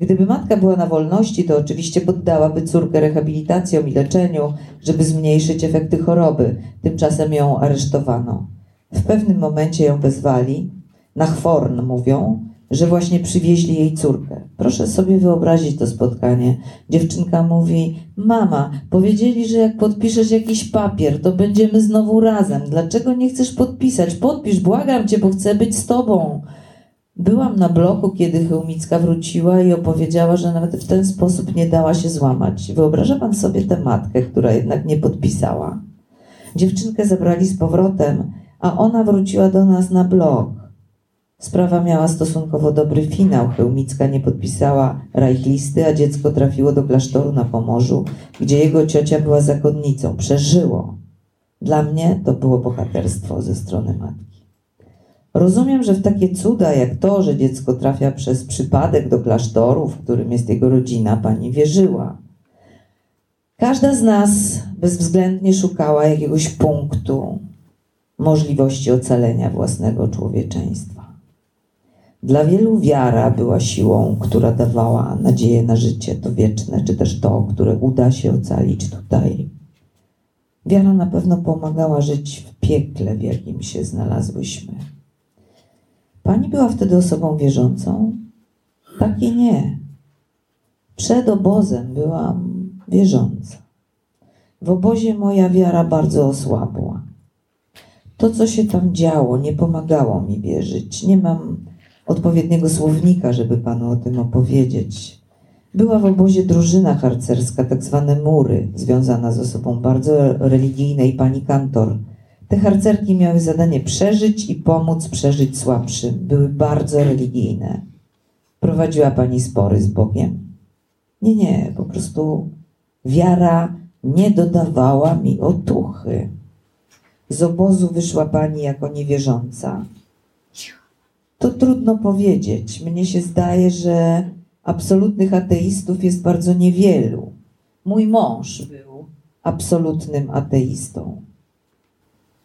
Gdyby matka była na wolności, to oczywiście poddałaby córkę rehabilitacjom i leczeniu, żeby zmniejszyć efekty choroby. Tymczasem ją aresztowano. W pewnym momencie ją wezwali. Na chworn mówią, że właśnie przywieźli jej córkę. Proszę sobie wyobrazić to spotkanie. Dziewczynka mówi: Mama, powiedzieli, że jak podpiszesz jakiś papier, to będziemy znowu razem. Dlaczego nie chcesz podpisać? Podpisz, błagam cię, bo chcę być z tobą. Byłam na bloku, kiedy Chełmicka wróciła i opowiedziała, że nawet w ten sposób nie dała się złamać. Wyobraża pan sobie tę matkę, która jednak nie podpisała. Dziewczynkę zabrali z powrotem, a ona wróciła do nas na blok. Sprawa miała stosunkowo dobry finał. Chełmicka nie podpisała rajchlisty, a dziecko trafiło do klasztoru na Pomorzu, gdzie jego ciocia była zakonnicą. Przeżyło. Dla mnie to było bohaterstwo ze strony matki. Rozumiem, że w takie cuda jak to, że dziecko trafia przez przypadek do klasztoru, w którym jest jego rodzina, pani wierzyła. Każda z nas bezwzględnie szukała jakiegoś punktu możliwości ocalenia własnego człowieczeństwa. Dla wielu wiara była siłą, która dawała nadzieję na życie, to wieczne, czy też to, które uda się ocalić tutaj. Wiara na pewno pomagała żyć w piekle, w jakim się znalazłyśmy. Pani była wtedy osobą wierzącą? Tak i nie. Przed obozem byłam wierząca. W obozie moja wiara bardzo osłabła. To, co się tam działo, nie pomagało mi wierzyć. Nie mam odpowiedniego słownika, żeby panu o tym opowiedzieć. Była w obozie drużyna harcerska, tak zwane mury, związana z osobą bardzo religijnej, pani kantor. Te harcerki miały zadanie przeżyć i pomóc przeżyć słabszym. Były bardzo religijne. Prowadziła pani spory z Bogiem? Nie, nie, po prostu wiara nie dodawała mi otuchy. Z obozu wyszła pani jako niewierząca. To trudno powiedzieć. Mnie się zdaje, że absolutnych ateistów jest bardzo niewielu. Mój mąż był absolutnym ateistą.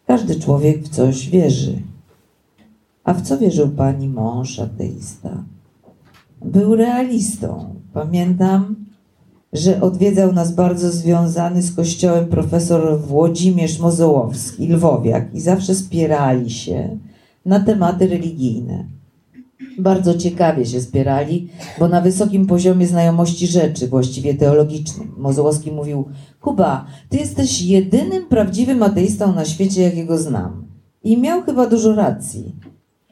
Każdy człowiek w coś wierzy. A w co wierzył pani mąż ateista? Był realistą. Pamiętam, że odwiedzał nas bardzo związany z kościołem profesor Włodzimierz Mozołowski, lwowiak, i zawsze spierali się na tematy religijne. Bardzo ciekawie się spierali, bo na wysokim poziomie znajomości rzeczy, właściwie teologicznym. Mozołowski mówił: Kuba, ty jesteś jedynym prawdziwym ateistą na świecie, jakiego znam. I miał chyba dużo racji.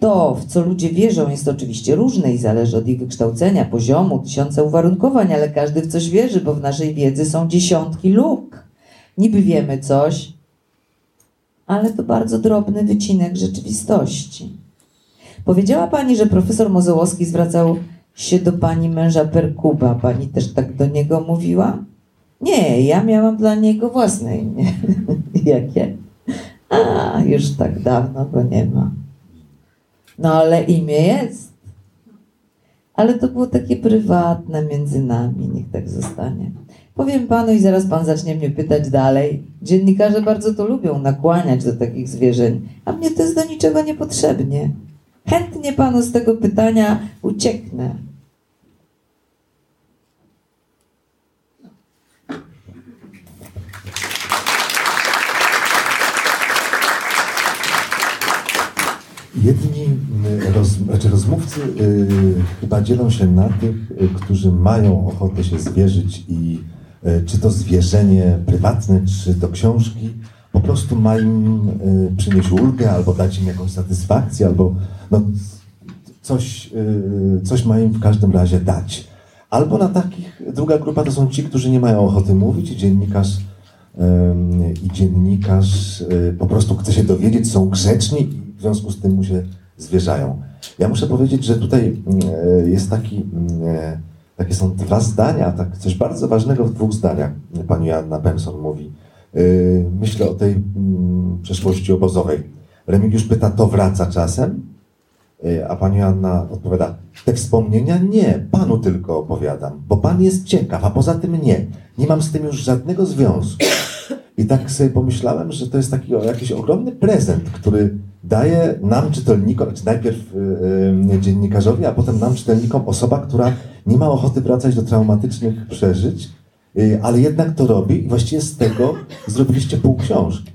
To, w co ludzie wierzą, jest oczywiście różne i zależy od ich wykształcenia, poziomu, tysiąca uwarunkowań, ale każdy w coś wierzy, bo w naszej wiedzy są dziesiątki luk. Niby wiemy coś, ale to bardzo drobny wycinek rzeczywistości. Powiedziała pani, że profesor Mozołowski zwracał się do pani męża Perkuba. Pani też tak do niego mówiła? Nie, ja miałam dla niego własne imię. Jakie? A, już tak dawno go nie ma. No ale imię jest. Ale to było takie prywatne między nami, niech tak zostanie. Powiem panu i zaraz pan zacznie mnie pytać dalej. Dziennikarze bardzo to lubią, nakłaniać do takich zwierzeń, a mnie to jest do niczego niepotrzebnie. Chętnie panu z tego pytania ucieknę. Jedni roz, znaczy rozmówcy y, chyba dzielą się na tych, y, którzy mają ochotę się zwierzyć i y, czy to zwierzenie prywatne, czy to książki, po prostu ma im y, przynieść ulgę, albo dać im jakąś satysfakcję, albo no, coś, y, coś ma im w każdym razie dać. Albo na takich, druga grupa to są ci, którzy nie mają ochoty mówić i dziennikarz ym, i dziennikarz y, po prostu chce się dowiedzieć, są grzeczni i w związku z tym mu się zwierzają. Ja muszę powiedzieć, że tutaj y, jest taki, y, takie są dwa zdania, tak, coś bardzo ważnego w dwóch zdaniach pani Joanna Benson mówi. Y, Myślę o tej mm, przeszłości obozowej. Remigiusz pyta, to wraca czasem? A pani Anna odpowiada, te wspomnienia nie, panu tylko opowiadam, bo pan jest ciekaw, a poza tym nie. Nie mam z tym już żadnego związku. I tak sobie pomyślałem, że to jest taki jakiś ogromny prezent, który daje nam czytelnikom, czy najpierw y, y, dziennikarzowi, a potem nam czytelnikom osoba, która nie ma ochoty wracać do traumatycznych przeżyć, y, ale jednak to robi i właściwie z tego zrobiliście pół książki.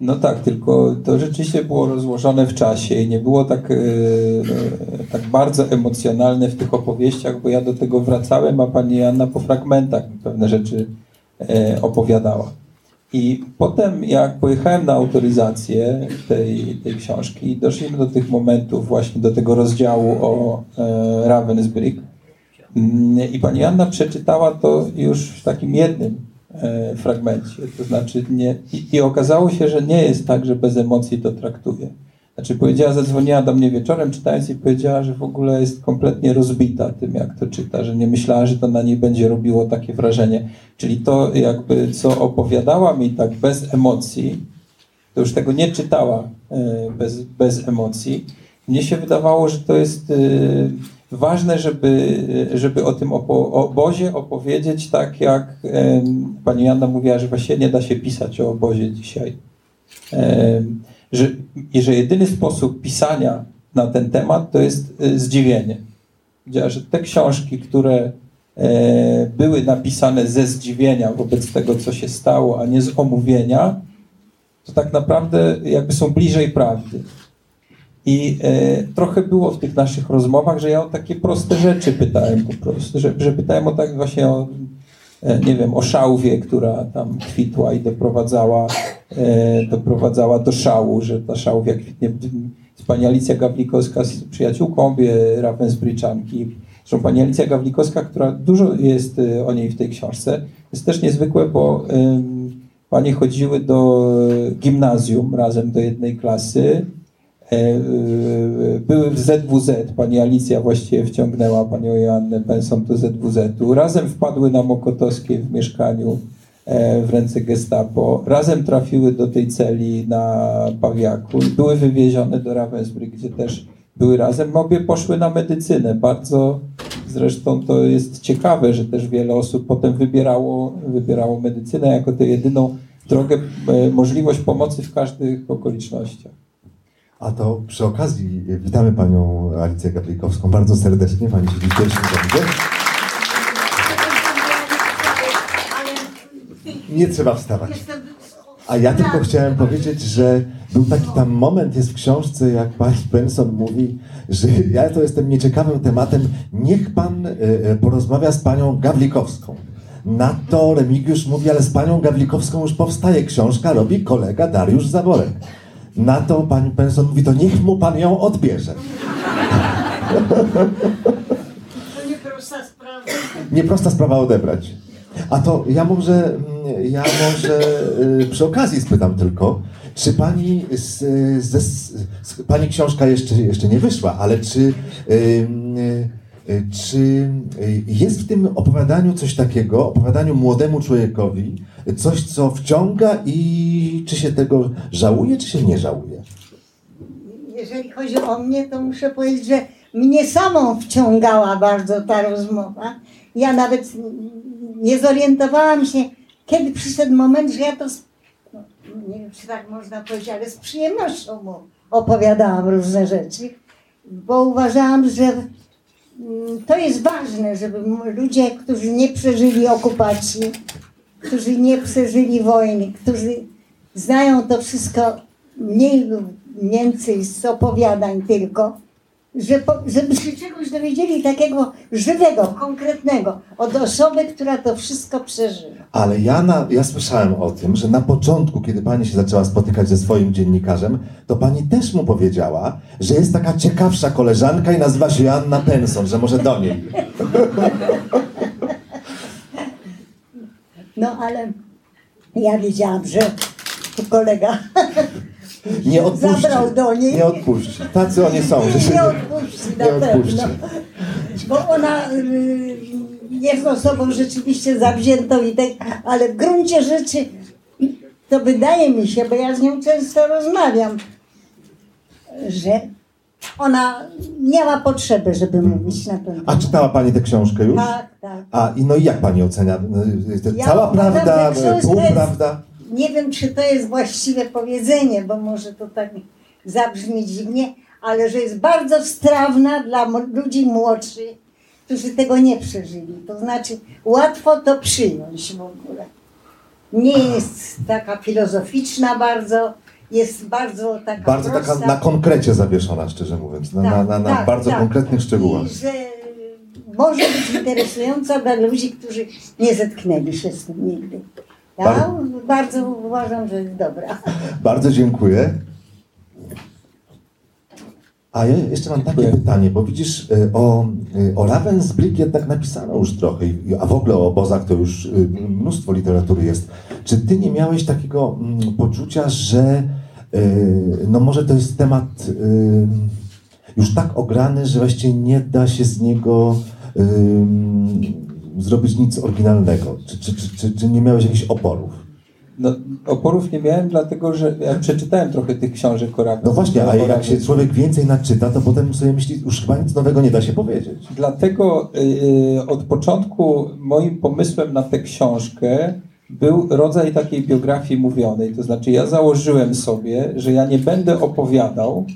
No tak, tylko to rzeczywiście było rozłożone w czasie i nie było tak, e, tak bardzo emocjonalne w tych opowieściach, bo ja do tego wracałem, a pani Joanna po fragmentach pewne rzeczy e, opowiadała. I potem, jak pojechałem na autoryzację tej, tej książki, doszliśmy do tych momentów, właśnie do tego rozdziału o e, Ravensbrück. Mm, I pani Anna przeczytała to już w takim jednym e, fragmencie. To znaczy nie, i, i okazało się, że nie jest tak, że bez emocji to traktuje. Znaczy powiedziała, zadzwoniła do mnie wieczorem czytając i powiedziała, że w ogóle jest kompletnie rozbita tym, jak to czyta, że nie myślała, że to na niej będzie robiło takie wrażenie. Czyli to jakby, co opowiadała mi tak bez emocji, to już tego nie czytała e, bez, bez emocji. Mnie się wydawało, że to jest e, ważne, żeby, żeby o tym opo- obozie opowiedzieć tak, jak pani Jana mówiła, że właściwie nie da się pisać o obozie dzisiaj. Że, że jedyny sposób pisania na ten temat, to jest y, zdziwienie. Że te książki, które e, były napisane ze zdziwienia wobec tego, co się stało, a nie z omówienia, to tak naprawdę jakby są bliżej prawdy. I e, trochę było w tych naszych rozmowach, że ja o takie proste rzeczy pytałem po prostu, że, że pytałem o tak właśnie o, e, nie wiem, o szałwie, która tam kwitła i doprowadzała, e, doprowadzała do szału, że ta szałwia kwitnie. Pani Alicja Gawlikowska z przyjaciółką obie Ravensbryczanki. Zresztą pani Alicja Gawlikowska, która dużo jest e, o niej w tej książce, jest też niezwykłe, bo panie chodziły do gimnazjum razem do jednej klasy. E, e, Były w ZWZ, pani Alicja właściwie wciągnęła panią Joannę Penson do ZWZ-u. Razem wpadły na Mokotowskiej w mieszkaniu e, w ręce gestapo. Razem trafiły do tej celi na Pawiaku i były wywiezione do Ravensbrück, gdzie też były razem. Obie poszły na medycynę. Bardzo zresztą to jest ciekawe, że też wiele osób potem wybierało, wybierało medycynę jako tę jedyną drogę, możliwość pomocy w każdych okolicznościach. A to przy okazji y, witamy panią Alicję Gawlikowską bardzo serdecznie. Pani w pierwszym rzędzie. Nie trzeba wstawać. A ja tylko chciałem powiedzieć, że był taki tam moment, jest w książce, jak pani Benson mówi, że ja to jestem nieciekawym tematem, niech pan e, e, porozmawia z panią Gawlikowską. Na to Remigiusz mówi, ale z panią Gawlikowską już powstaje książka, robi kolega Dariusz Zaborek. Na to pani Benson mówi, to niech mu pan ją odbierze. to nieprosta sprawa. Nieprosta sprawa odebrać. A to ja może, mm, ja może y, przy okazji spytam tylko, czy pani, z, ze, z, pani książka jeszcze, jeszcze nie wyszła, ale czy, y, y, czy y, jest w tym opowiadaniu coś takiego, opowiadaniu młodemu człowiekowi, coś co wciąga i czy się tego żałuje, czy się nie żałuje? Jeżeli chodzi o mnie, to muszę powiedzieć, że mnie samą wciągała bardzo ta rozmowa. Ja nawet nie zorientowałam się, kiedy przyszedł moment, że ja to, z- no, nie wiem, czy tak można powiedzieć, ale z przyjemnością mu opowiadałam różne rzeczy, bo uważałam, że to jest ważne, żeby ludzie, którzy nie przeżyli okupacji, którzy nie przeżyli wojny, którzy znają to wszystko mniej lub więcej z opowiadań tylko, że po, żeby się czegoś dowiedzieli takiego żywego, konkretnego, od osoby, która to wszystko przeżyła. Ale ja, na, ja słyszałem o tym, że na początku, kiedy pani się zaczęła spotykać ze swoim dziennikarzem, to pani też mu powiedziała, że jest taka ciekawsza koleżanka i nazywa się Joanna Penson, że może do niej. No ale ja wiedziałam, że kolega Nie odpuści. Zabrał do niej. Nie odpuści. Tacy oni są, że się nie odpuści na nie pewno. odpuści. Bo ona y, jest osobą rzeczywiście zawziętą i tak, ale w gruncie rzeczy to wydaje mi się, bo ja z nią często rozmawiam, że ona miała potrzeby, żeby mówić na ten A temat. czytała pani tę książkę już? Tak, tak. A i no i jak pani ocenia? Y, Ja Cała prawda, półprawda? Nie wiem, czy to jest właściwe powiedzenie, bo może to tak zabrzmi dziwnie, ale że jest bardzo wstrawna dla ludzi młodszych, którzy tego nie przeżyli. To znaczy, łatwo to przyjąć w ogóle. Nie jest taka filozoficzna bardzo, jest bardzo taka Bardzo taka prosta. na konkrecie zawieszona, szczerze mówiąc. Na, na, na, na Tak, bardzo tak. konkretnych szczegółach. I że może być interesująca dla ludzi, którzy nie zetknęli się z tym nigdy. Ja Bar- bardzo uważam, że jest dobra. Bardzo dziękuję. A ja jeszcze mam takie Dziękuję. pytanie, bo widzisz, y, o, y, o Ravensbrück jednak napisano już trochę, a w ogóle o obozach to już y, mnóstwo literatury jest. Czy ty nie miałeś takiego mm, poczucia, że no może to jest temat już tak ograny, że właściwie nie da się z niego zrobić nic oryginalnego? Czy, czy, czy, czy, czy nie miałeś jakichś oporów? No, oporów nie miałem, dlatego że ja przeczytałem trochę tych książek Ravensbrück. No właśnie, a jak się człowiek więcej naczyta, to potem sobie myśli, już chyba nic nowego nie da się powiedzieć. Dlatego y, od początku moim pomysłem na tę książkę był rodzaj takiej biografii mówionej. To znaczy, ja założyłem sobie, że ja nie będę opowiadał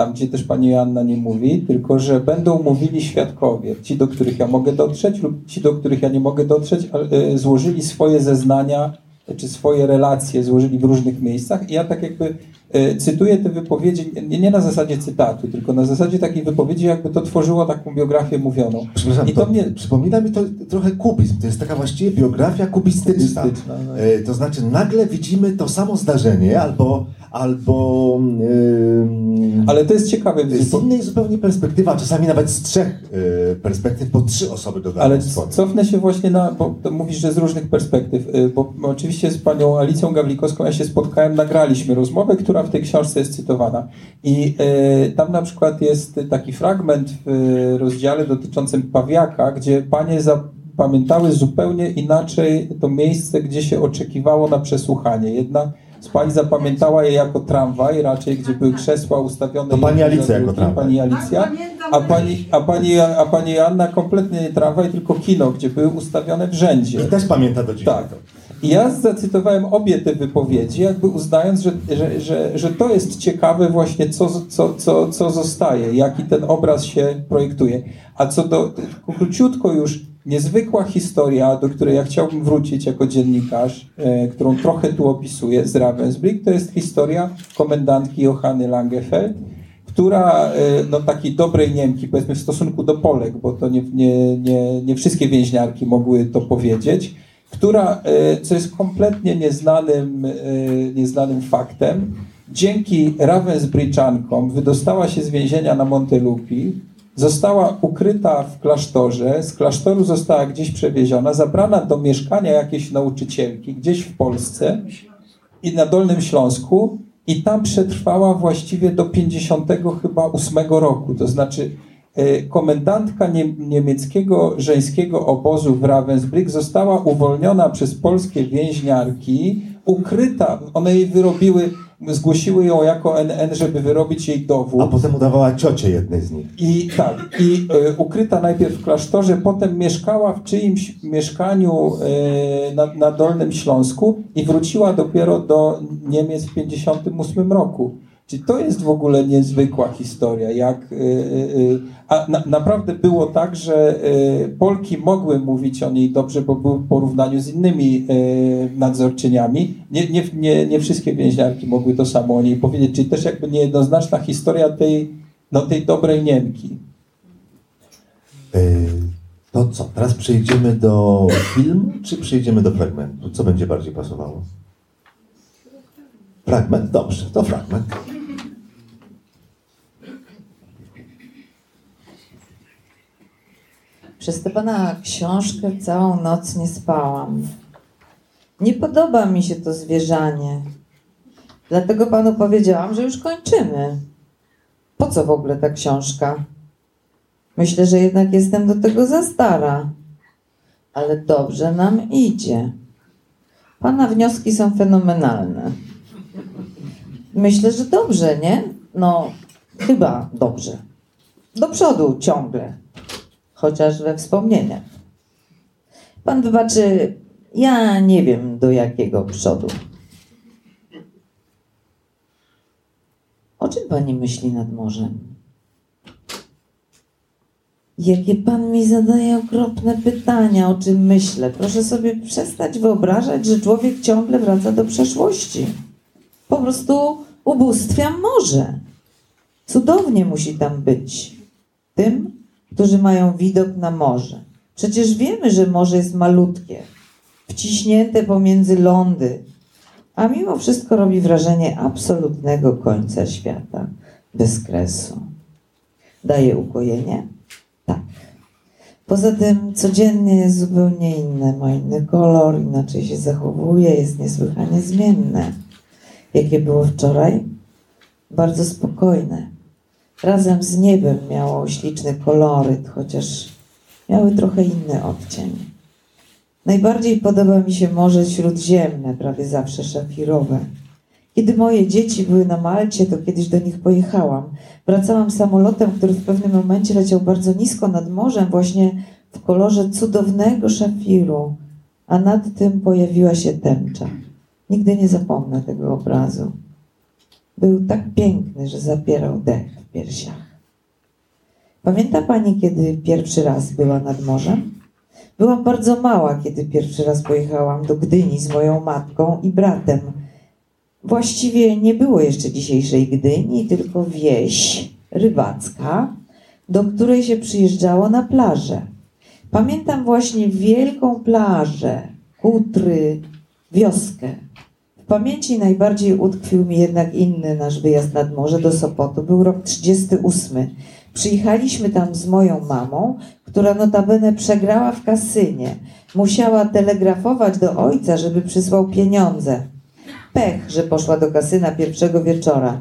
tam gdzie też pani Joanna nie mówi, tylko że będą mówili świadkowie, ci, do których ja mogę dotrzeć lub ci, do których ja nie mogę dotrzeć, e, złożyli swoje zeznania czy swoje relacje, złożyli w różnych miejscach i ja tak jakby e, cytuję te wypowiedzi nie, nie na zasadzie cytatu, tylko na zasadzie takiej wypowiedzi, jakby to tworzyło taką biografię mówioną. Przepraszam, I to, to mnie... przypomina mi to trochę kubizm. To jest taka właściwie biografia kubistyczna. Kubistyczna, no. E, to znaczy nagle widzimy to samo zdarzenie albo, albo ym, Ale to jest ciekawe. z innej zupełnie perspektywy, a czasami nawet z trzech y, perspektyw, bo trzy osoby dodają Ale swoje. cofnę się właśnie na, bo to mówisz, że z różnych perspektyw, y, bo oczywiście z panią Alicją Gawlikowską ja się spotkałem, nagraliśmy rozmowę, która w tej książce jest cytowana. I y, tam na przykład jest taki fragment w y, rozdziale dotyczącym Pawiaka, gdzie panie zapamiętały zupełnie inaczej to miejsce, gdzie się oczekiwało na przesłuchanie. Jedna pań zapamiętała je jako tramwaj, raczej gdzie były krzesła ustawione. To pani Alicja jako tramwaj. Pani Alicja. Pamiętam, A pani, a, pani, a pani Joanna kompletnie nie tramwaj, tylko kino, gdzie były ustawione w rzędzie. I też pamięta do dzisiaj Tak. I ja zacytowałem obie te wypowiedzi, jakby uznając, że, że, że, że to jest ciekawe właśnie, co, co, co, co zostaje, jaki ten obraz się projektuje. A co do, króciutko już, niezwykła historia, do której ja chciałbym wrócić jako dziennikarz, e, którą trochę tu opisuję z Ravensbrück, to jest historia komendantki Johanny Langefeld, która, e, no takiej dobrej Niemki, powiedzmy w stosunku do Polek, bo to nie, nie, nie, nie wszystkie więźniarki mogły to powiedzieć, która, e, co jest kompletnie nieznanym, e, nieznanym faktem, dzięki Ravensbryczankom wydostała się z więzienia na Montelupi, została ukryta w klasztorze, z klasztoru została gdzieś przewieziona, zabrana do mieszkania jakiejś nauczycielki gdzieś w Polsce i na Dolnym Śląsku i tam przetrwała właściwie do 50 chyba 8 roku. To znaczy e, komendantka nie, niemieckiego żeńskiego obozu w Ravensbrück została uwolniona przez polskie więźniarki, ukryta, one jej wyrobiły, zgłosiły ją jako NN, żeby wyrobić jej dowód. A potem udawała ciocię jednej z nich. I tak, i e, ukryta najpierw w klasztorze, potem mieszkała w czyimś mieszkaniu e, na, na Dolnym Śląsku i wróciła dopiero do Niemiec w 58 roku. Czyli to jest w ogóle niezwykła historia. Jak, e, e, e, a na, naprawdę było tak, że Polki mogły mówić o niej dobrze, bo były w porównaniu z innymi nadzorczyniami. Nie, nie, nie, nie wszystkie więźniarki mogły to samo o niej powiedzieć. Czyli też jakby niejednoznaczna historia tej, no, tej dobrej Niemki. Y, To co? Teraz przejdziemy do filmu, czy przejdziemy do fragmentu? Co będzie bardziej pasowało? Fragment? Dobrze, to fragment. Przez tę pana książkę całą noc nie spałam. Nie podoba mi się to zwierzanie. Dlatego panu powiedziałam, że już kończymy. Po co w ogóle ta książka? Myślę, że jednak jestem do tego za stara. Ale dobrze nam idzie. Pana wnioski są fenomenalne. Myślę, że dobrze, nie? No, chyba dobrze. Do przodu ciągle chociaż we wspomnieniach. Pan wybaczy, ja nie wiem do jakiego przodu. O czym pani myśli nad morzem? Jakie pan mi zadaje okropne pytania, o czym myślę. Proszę sobie przestać wyobrażać, że człowiek ciągle wraca do przeszłości. Po prostu ubóstwiam morze. Cudownie musi tam być. Tym, którzy mają widok na morze. Przecież wiemy, że morze jest malutkie, wciśnięte pomiędzy lądy, a mimo wszystko robi wrażenie absolutnego końca świata, bez kresu. Daje ukojenie? Tak. Poza tym codziennie jest zupełnie inne, ma inny kolor, inaczej się zachowuje, jest niesłychanie zmienne. Jakie było wczoraj? Bardzo spokojne razem z niebem miało śliczny koloryt, chociaż miały trochę inny odcień. Najbardziej podoba mi się Morze Śródziemne, prawie zawsze szafirowe. Kiedy moje dzieci były na Malcie, to kiedyś do nich pojechałam. Wracałam samolotem, który w pewnym momencie leciał bardzo nisko nad morzem, właśnie w kolorze cudownego szafiru, a nad tym pojawiła się tęcza. Nigdy nie zapomnę tego obrazu. Był tak piękny, że zapierał dech piersiach. Pamięta pani, kiedy pierwszy raz była nad morzem? Byłam bardzo mała, kiedy pierwszy raz pojechałam do Gdyni z moją matką i bratem. Właściwie nie było jeszcze dzisiejszej Gdyni, tylko wieś rybacka, do której się przyjeżdżało na plażę. Pamiętam właśnie wielką plażę, kutry, wioskę. Pamięci najbardziej utkwił mi jednak inny nasz wyjazd nad morze do Sopotu. Był rok 38. Przyjechaliśmy tam z moją mamą, która notabene przegrała w kasynie. Musiała telegrafować do ojca, żeby przysłał pieniądze. Pech, że poszła do kasyna pierwszego wieczora.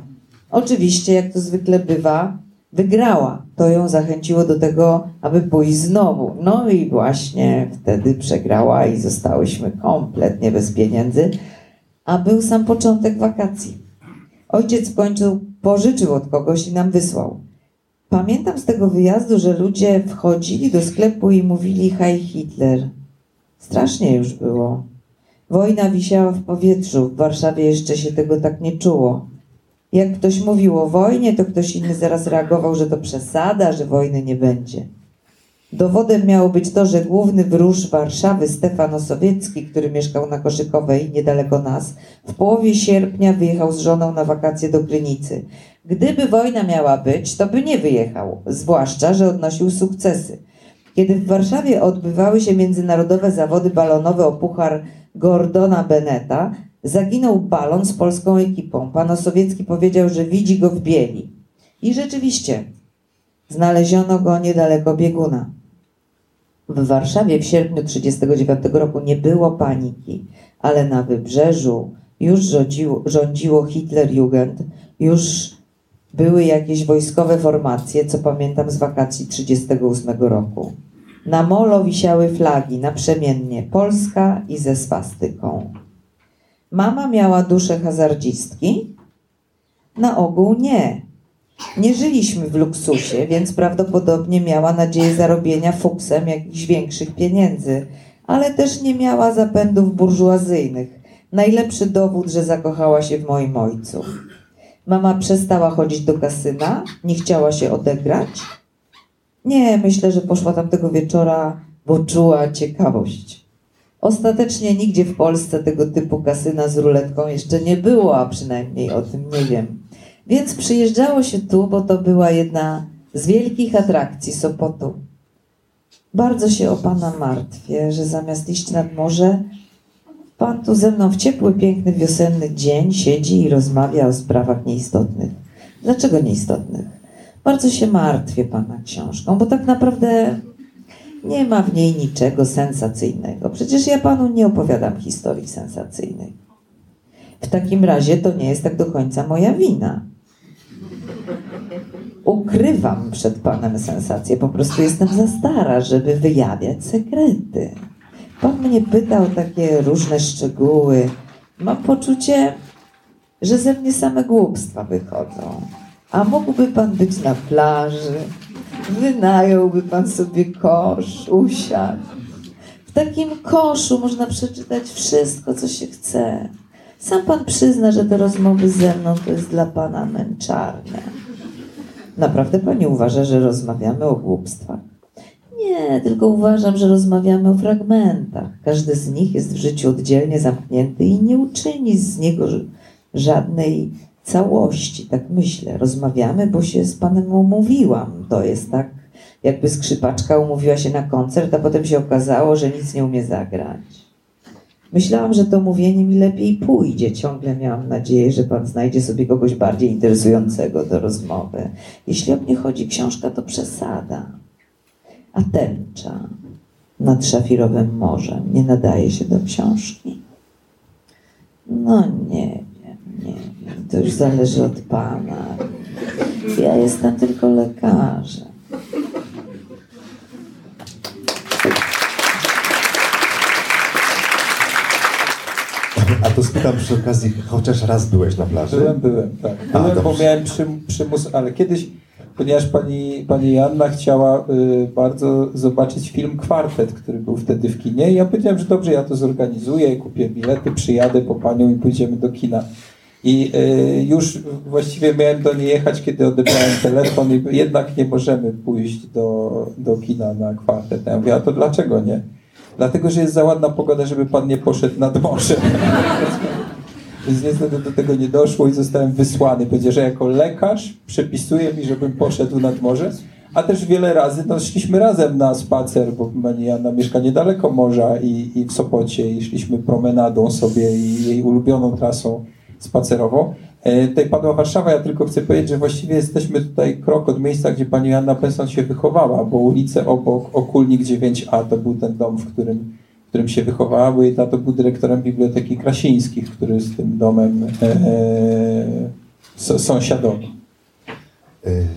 Oczywiście, jak to zwykle bywa, wygrała. To ją zachęciło do tego, aby pójść znowu. No i właśnie wtedy przegrała i zostałyśmy kompletnie bez pieniędzy, a był sam początek wakacji. Ojciec w końcu pożyczył od kogoś i nam wysłał. Pamiętam z tego wyjazdu, że ludzie wchodzili do sklepu i mówili Hej Hitler. Strasznie już było. Wojna wisiała w powietrzu, w Warszawie jeszcze się tego tak nie czuło. Jak ktoś mówił o wojnie, to ktoś inny zaraz reagował, że to przesada, że wojny nie będzie. Dowodem miało być to, że główny wróż Warszawy, Stefan Osowiecki, który mieszkał na Koszykowej, niedaleko nas, w połowie sierpnia wyjechał z żoną na wakacje do Krynicy. Gdyby wojna miała być, to by nie wyjechał, zwłaszcza, że odnosił sukcesy. Kiedy w Warszawie odbywały się międzynarodowe zawody balonowe o puchar Gordona Beneta, zaginął balon z polską ekipą. Pan Osowiecki powiedział, że widzi go w bieli. I rzeczywiście, znaleziono go niedaleko bieguna. W Warszawie w sierpniu 1939 roku nie było paniki, ale na wybrzeżu już rządziło, rządziło Hitlerjugend, już były jakieś wojskowe formacje, co pamiętam z wakacji 1938 roku. Na molo wisiały flagi naprzemiennie Polska i ze swastyką. Mama miała duszę hazardzistki? Na ogół nie. Nie żyliśmy w luksusie, więc prawdopodobnie miała nadzieję zarobienia fuksem jakichś większych pieniędzy, ale też nie miała zapędów burżuazyjnych. Najlepszy dowód, że zakochała się w moim ojcu. Mama przestała chodzić do kasyna, nie chciała się odegrać. Nie, myślę, że poszła tamtego wieczora, bo czuła ciekawość. Ostatecznie nigdzie w Polsce tego typu kasyna z ruletką jeszcze nie było, a przynajmniej o tym nie wiem. Więc przyjeżdżało się tu, bo to była jedna z wielkich atrakcji Sopotu. Bardzo się o Pana martwię, że zamiast iść nad morze, Pan tu ze mną w ciepły, piękny, wiosenny dzień siedzi i rozmawia o sprawach nieistotnych. Dlaczego nieistotnych? Bardzo się martwię Pana książką, bo tak naprawdę nie ma w niej niczego sensacyjnego. Przecież ja Panu nie opowiadam historii sensacyjnej. W takim razie to nie jest tak do końca moja wina. Ukrywam przed Panem sensację, po prostu jestem za stara, żeby wyjawiać sekrety. Pan mnie pytał takie różne szczegóły. Mam poczucie, że ze mnie same głupstwa wychodzą. A mógłby Pan być na plaży, wynająłby Pan sobie kosz, usiadł. W takim koszu można przeczytać wszystko, co się chce. Sam Pan przyzna, że te rozmowy ze mną to jest dla Pana męczarnia. Naprawdę Pani uważa, że rozmawiamy o głupstwach? Nie, tylko uważam, że rozmawiamy o fragmentach. Każdy z nich jest w życiu oddzielnie zamknięty i nie uczyni z niego żadnej całości. Tak myślę. Rozmawiamy, bo się z Panem umówiłam. To jest tak, jakby skrzypaczka umówiła się na koncert, a potem się okazało, że nic nie umie zagrać. Myślałam, że to mówienie mi lepiej pójdzie. Ciągle miałam nadzieję, że Pan znajdzie sobie kogoś bardziej interesującego do rozmowy. Jeśli o mnie chodzi książka, to przesada. A tęcza nad szafirowym morzem nie nadaje się do książki? No nie wiem, nie wiem. To już zależy od Pana. Ja jestem tylko lekarzem. A to spytam przy okazji, chociaż raz byłeś na plaży? Byłem, byłem, tak. A, Byłem, bo miałem przym, przymus, ale kiedyś, ponieważ pani, pani Janna chciała y, bardzo zobaczyć film Kwartet, który był wtedy w kinie i ja powiedziałem, że dobrze, ja to zorganizuję, kupię bilety, przyjadę po panią i pójdziemy do kina. I y, już właściwie miałem do niej jechać, kiedy odebrałem telefon i jednak nie możemy pójść do, do kina na kwartet. Ja mówię, a to dlaczego nie? Dlatego, że jest za ładna pogoda, żeby pan nie poszedł nad morze. Więc niestety do tego nie doszło i zostałem wysłany. Powiedział, że jako lekarz przepisuje mi, żebym poszedł nad morze. A też wiele razy no, szliśmy razem na spacer, bo pani Jana mieszka niedaleko morza i, i w Sopocie i szliśmy promenadą sobie i jej ulubioną trasą spacerową. E, tutaj padła Warszawa, ja tylko chcę powiedzieć, że właściwie jesteśmy tutaj krok od miejsca, gdzie pani Joanna Penson się wychowała, bo ulice obok, Okulnik 9A to był ten dom, w którym, w którym się wychowała, bo jej tato był dyrektorem Biblioteki Krasińskich, który z tym domem e, so, sąsiadował. Y,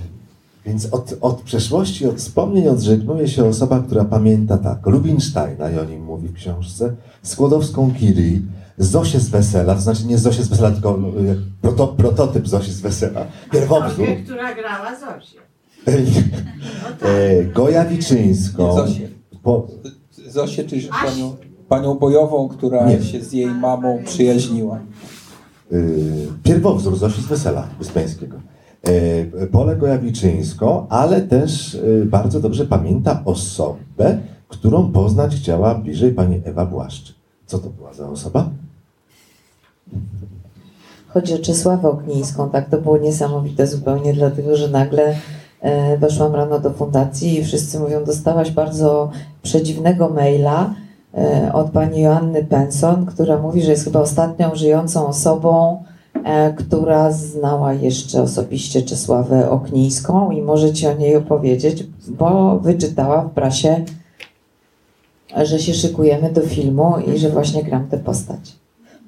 Więc od, od przeszłości, od wspomnień odżegnuje się osoba, która pamięta tak, Rubinsteina, i o nim mówi w książce, Skłodowską Curie, Zosię z Wesela, to znaczy nie Zosię z Wesela, tylko y, proto, prototyp Zosi z Wesela, pierwowzór, która grała Zosię. e, Goja Wiczyńską, Nie, Zosię. po, Zosię, czyli panią, panią bojową, która Nie. się z jej mamą przyjaźniła. y, pierwowzór Zosi z Wesela Wyspiańskiego. E, Polę Gojawiczyńską, ale też bardzo dobrze pamięta osobę, którą poznać chciała bliżej pani Ewa Błaszcz. Co to była za osoba? Chodzi o Czesławę Oknińską, tak, to było niesamowite zupełnie, dlatego że nagle e, weszłam rano do fundacji i wszyscy mówią, dostałaś bardzo przedziwnego maila e, od pani Joanny Penson, która mówi, że jest chyba ostatnią żyjącą osobą, e, która znała jeszcze osobiście Czesławę Oknińską i może ci o niej opowiedzieć, bo wyczytała w prasie, że się szykujemy do filmu i że właśnie gram tę postać.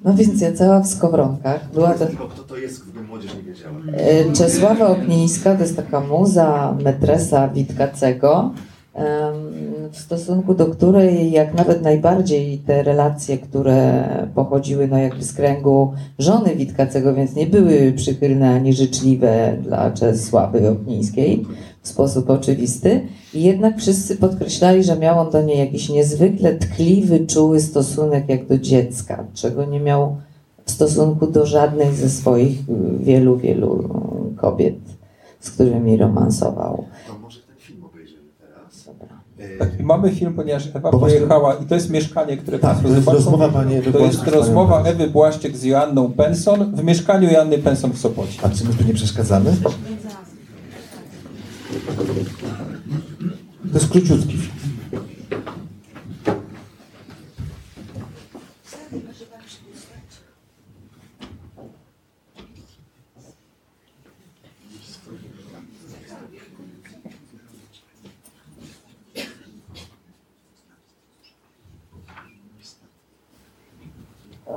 No więc ja cała w skowronkach. Była to Tylko kto to jest, gdyby młodzież nie wiedziała. e, Czesława Oknińska, to jest taka muza metresa Witkacego, w stosunku do której jak nawet najbardziej te relacje, które pochodziły no jakby z kręgu żony Witkacego, więc nie były przychylne ani życzliwe dla Czesławy Oknińskiej w sposób oczywisty. I jednak wszyscy podkreślali, że miał on do niej jakiś niezwykle tkliwy, czuły stosunek jak do dziecka, czego nie miał w stosunku do żadnej ze swoich y, wielu, wielu y, kobiet, z którymi romansował. To może ten film obejrzymy teraz. Tak, mamy film, ponieważ Ewa Bo właśnie- pojechała i to jest mieszkanie, które Tak, Państwo to jest zobaczą. rozmowa pani Ewy To jest rozmowa. Ewy Błaszczyk z Joanną Penson w mieszkaniu Joanny Penson w Sopocie. A czy my tu nie przeszkadzamy? Jest króciutki film.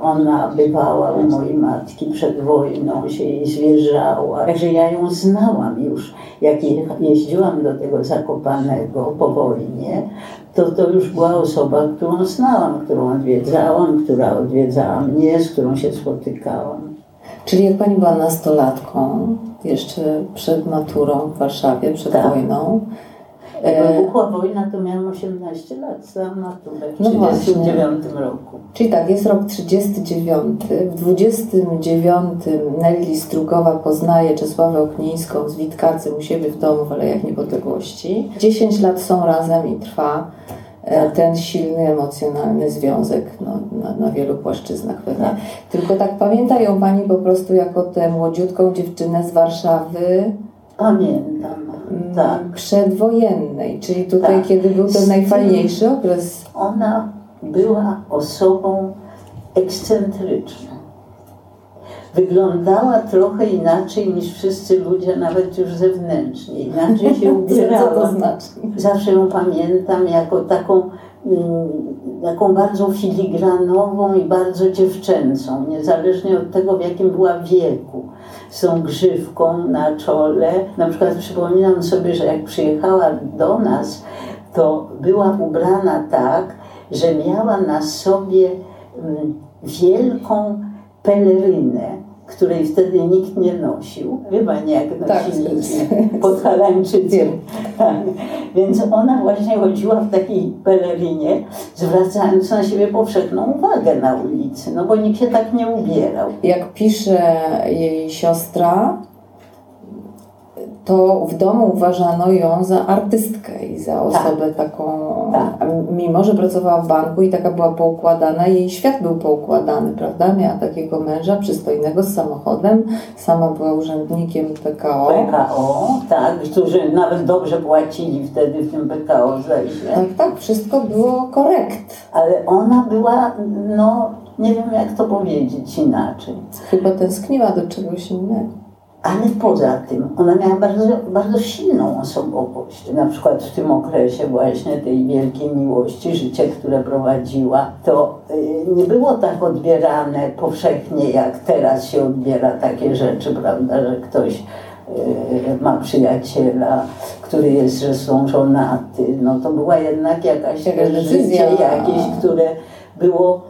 Ona bywała u mojej matki przed wojną, się jej zwierzała. Także ja ją znałam już. Jak je- jeździłam do tego Zakopanego po wojnie, to to już była osoba, którą znałam, którą odwiedzałam, która odwiedzała mnie, z którą się spotykałam. Czyli jak pani była nastolatką, jeszcze przed maturą w Warszawie, przed Tak. wojną, Jak e, wybuchła wojna, to miałam 18 lat, zdałam maturę w No 1939 roku. Czyli tak, jest rok 39. W 29 Nelly Strugowa poznaje Czesławę Oknińską z Witkacym u siebie w domu w Alejach Niepodległości. 10 lat są razem i trwa e, ten silny, emocjonalny związek no, na, na wielu płaszczyznach pewnie. Tak. Tylko tak pamięta ją Pani po prostu jako tę młodziutką dziewczynę z Warszawy Pamiętam, tak. przedwojennej, czyli tutaj Tak. kiedy był ten najfajniejszy okres Ona była osobą ekscentryczną. Wyglądała trochę inaczej niż wszyscy ludzie, nawet już zewnętrznie. Inaczej się Co to ubierała. znaczy? Zawsze ją pamiętam jako taką, mm, taką bardzo filigranową i bardzo dziewczęcą, niezależnie od tego, w jakim była wieku. Z tą grzywką na czole. Na przykład przypominam sobie, że jak przyjechała do nas, to była ubrana tak, że miała na sobie mm, wielką pelerynę, której wtedy nikt nie nosił. Wie pani, jak Tak, nosili z- podhalańczycy. Tak, więc ona właśnie chodziła w takiej pelerinie, zwracając na siebie powszechną uwagę na ulicy, no bo nikt się tak nie ubierał. Jak pisze jej siostra, to w domu uważano ją za artystkę i za osobę taką, Tak. mimo że pracowała w banku i taka była poukładana, jej świat był poukładany, prawda? Miała takiego męża przystojnego z samochodem, sama była urzędnikiem PKO. PKO, tak, którzy nawet dobrze płacili wtedy w tym PKO, zdaje się. Tak, tak, wszystko było korekt. Ale ona była, no nie wiem jak to powiedzieć inaczej. Chyba tęskniła do czegoś innego. Ale poza tym ona miała bardzo, bardzo silną osobowość. Na przykład w tym okresie właśnie tej wielkiej miłości, życie, które prowadziła, to y, nie było tak odbierane powszechnie, jak teraz się odbiera takie rzeczy, prawda, że ktoś y, ma przyjaciela, który jest zresztą żonaty. No to była jednak jakaś też decyzja. życie jakieś, które było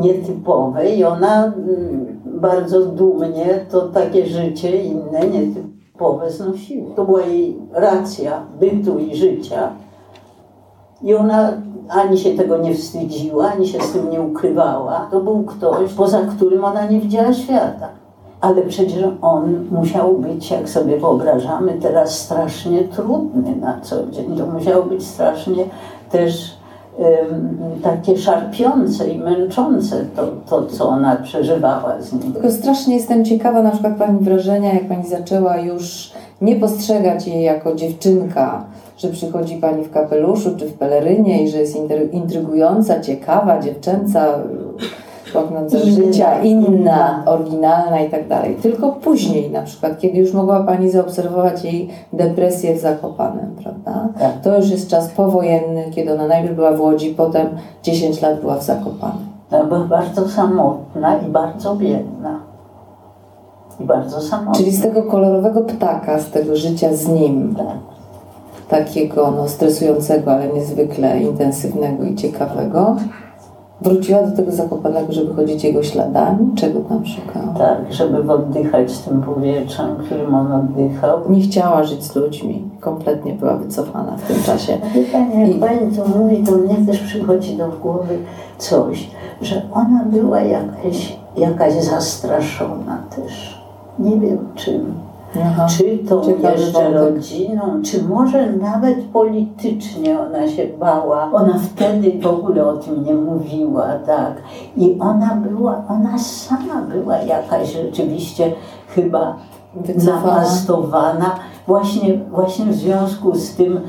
nietypowe i ona mm, bardzo dumnie to takie życie inne, nietypowe znosiła. To była jej racja bytu i życia. I ona ani się tego nie wstydziła, ani się z tym nie ukrywała. To był ktoś, poza którym ona nie widziała świata. Ale przecież on musiał być, jak sobie wyobrażamy, teraz strasznie trudny na co dzień. To musiało być strasznie też takie szarpiące i męczące to, to, co ona przeżywała z nim. Tylko strasznie jestem ciekawa na przykład Pani wrażenia, jak Pani zaczęła już nie postrzegać jej jako dziewczynka, że przychodzi Pani w kapeluszu czy w pelerynie i że jest intrygująca, ciekawa, dziewczęca, pragnąca życia, inna, oryginalna i tak dalej. Tylko później na przykład, kiedy już mogła Pani zaobserwować jej depresję w Zakopanem, prawda? Tak. To już jest czas powojenny, kiedy ona najpierw była w Łodzi, potem 10 lat była w Zakopanem. Ona była bardzo samotna i bardzo biedna. I bardzo samotna. Czyli z tego kolorowego ptaka, z tego życia z nim, Tak. takiego no, stresującego, ale niezwykle intensywnego i ciekawego, wróciła do tego Zakopanego, żeby chodzić jego śladami? Czego tam szukała? Tak, żeby oddychać tym powietrzem, którym on oddychał. Nie chciała żyć z ludźmi. Kompletnie była wycofana w tym czasie. Pani, jak I- Pani to mówi, to mnie też przychodzi do głowy coś, że ona była jakaś, jakaś zastraszona też. Nie wiem czym. Aha. Czy to jeszcze wątek. rodziną, czy może nawet politycznie ona się bała. Ona wtedy w ogóle o tym nie mówiła, tak. I ona była, ona sama była jakaś rzeczywiście chyba Wycofana. napastowana. Właśnie, właśnie w związku z tym,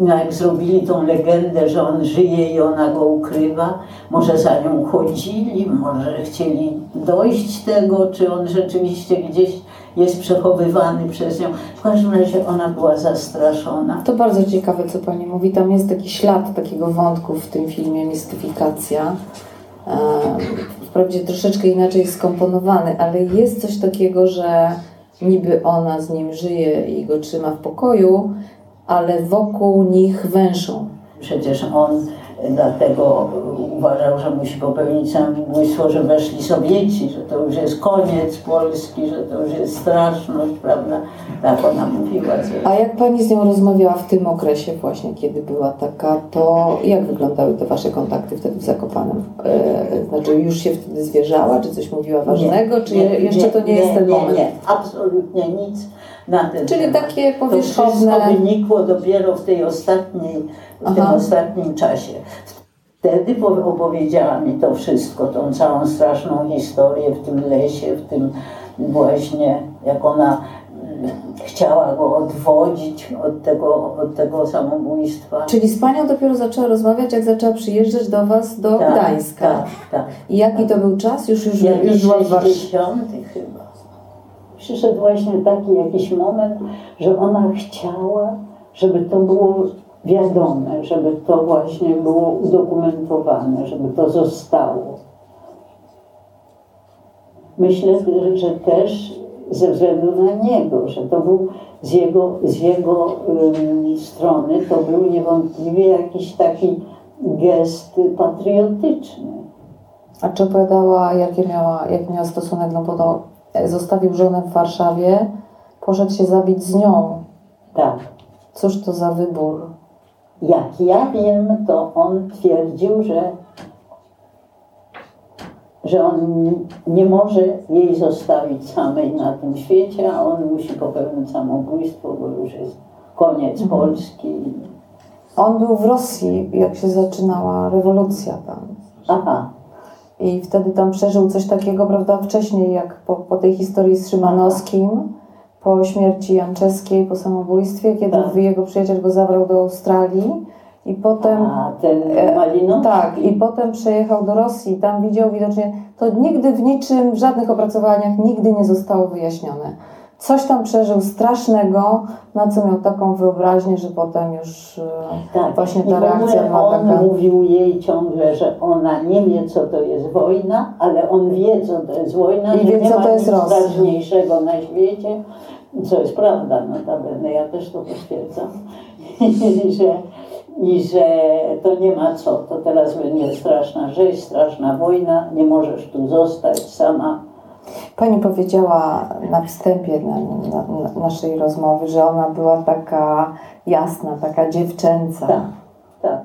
no jak zrobili tą legendę, że on żyje i ona go ukrywa, może za nią chodzili, może chcieli dojść tego, czy on rzeczywiście gdzieś jest przechowywany przez nią. W każdym razie ona była zastraszona. To bardzo ciekawe, co Pani mówi. Tam jest taki ślad takiego wątku w tym filmie, mistyfikacja. Wprawdzie troszeczkę inaczej skomponowany, ale jest coś takiego, że niby ona z nim żyje i go trzyma w pokoju, ale wokół nich węszą. Przecież on dlatego uważał, że musi popełnić samobójstwo, że weszli Sowieci, że to już jest koniec Polski, że to już jest straszność, prawda? Tak ona mówiła. A jak Pani z nią rozmawiała w tym okresie właśnie, kiedy była taka, to jak wyglądały te Wasze kontakty wtedy w Zakopanem? E, znaczy już się wtedy zwierzała, czy coś mówiła ważnego, czy je- jeszcze to nie, jest ten nie, moment? Nie, absolutnie nic na ten Czyli temat. takie To powierzchowne... wszystko wynikło dopiero w tej ostatniej, w tym ostatnim czasie. Wtedy po- opowiedziała mi to wszystko, tą całą straszną historię w tym lesie, w tym właśnie, jak ona mm, chciała go odwodzić od tego, od tego samobójstwa. Czyli z Panią dopiero zaczęła rozmawiać, jak zaczęła przyjeżdżać do Was do Tak, Gdańska. Tak, tak. I jaki to był czas? Już, już, już była w Warszawie. 60 chyba. Przyszedł właśnie taki jakiś moment, że ona chciała, żeby to było wiadome, żeby to właśnie było udokumentowane, żeby to zostało. Myślę, że- też ze względu na niego, że to był z jego, z jego ym, strony, to był niewątpliwie jakiś taki gest patriotyczny. A czy opowiadała, jakie miała, jaki miała stosunek? No bo e, zostawił żonę w Warszawie, poszedł się zabić z nią. Tak. Cóż to za wybór? Jak ja wiem, to on twierdził, że, że on nie może jej zostawić samej na tym świecie, a on musi popełnić samobójstwo, bo już jest koniec Polski. On był w Rosji, jak się zaczynała rewolucja tam. Aha, I wtedy tam przeżył coś takiego, prawda, wcześniej, jak po, po tej historii z Szymanowskim, po śmierci Janczewskiej, po samobójstwie, kiedy Tak. jego przyjaciel go zabrał do Australii i potem... a ten E, Malinowski? Tak, i potem przejechał do Rosji tam widział widocznie, to nigdy w niczym, w żadnych opracowaniach nigdy nie zostało wyjaśnione. Coś tam przeżył strasznego, na co miał taką wyobraźnię, że potem już e, Tak, właśnie i ta w reakcja była on taka... mówił jej ciągle, że ona nie wie, co to jest wojna, ale on wie, co to jest wojna, I wie, nie co ma to jest nic Rosja. straszniejszego na świecie, co jest prawda notabene, ja też to potwierdzam, I że, i że to nie ma co, to teraz będzie straszna rzeź, straszna wojna, nie możesz tu zostać sama. Pani powiedziała na wstępie na, na, na naszej rozmowy, że ona była taka jasna, taka dziewczęca. Tak, tak.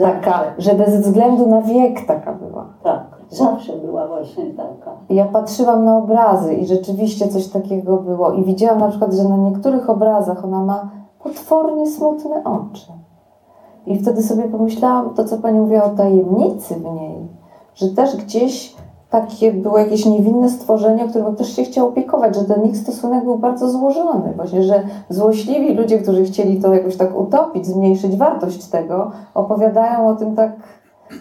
Taka, że bez względu na wiek taka była. tak, zawsze była właśnie taka. Ja patrzyłam na obrazy i rzeczywiście coś takiego było. I widziałam na przykład, że na niektórych obrazach ona ma potwornie smutne oczy. I wtedy sobie pomyślałam, to co Pani mówiła o tajemnicy w niej, że też gdzieś takie było jakieś niewinne stworzenie, którym ktoś się chciał opiekować, że ten ich stosunek był bardzo złożony. Właśnie, że złośliwi ludzie, którzy chcieli to jakoś tak utopić, zmniejszyć wartość tego, opowiadają o tym tak,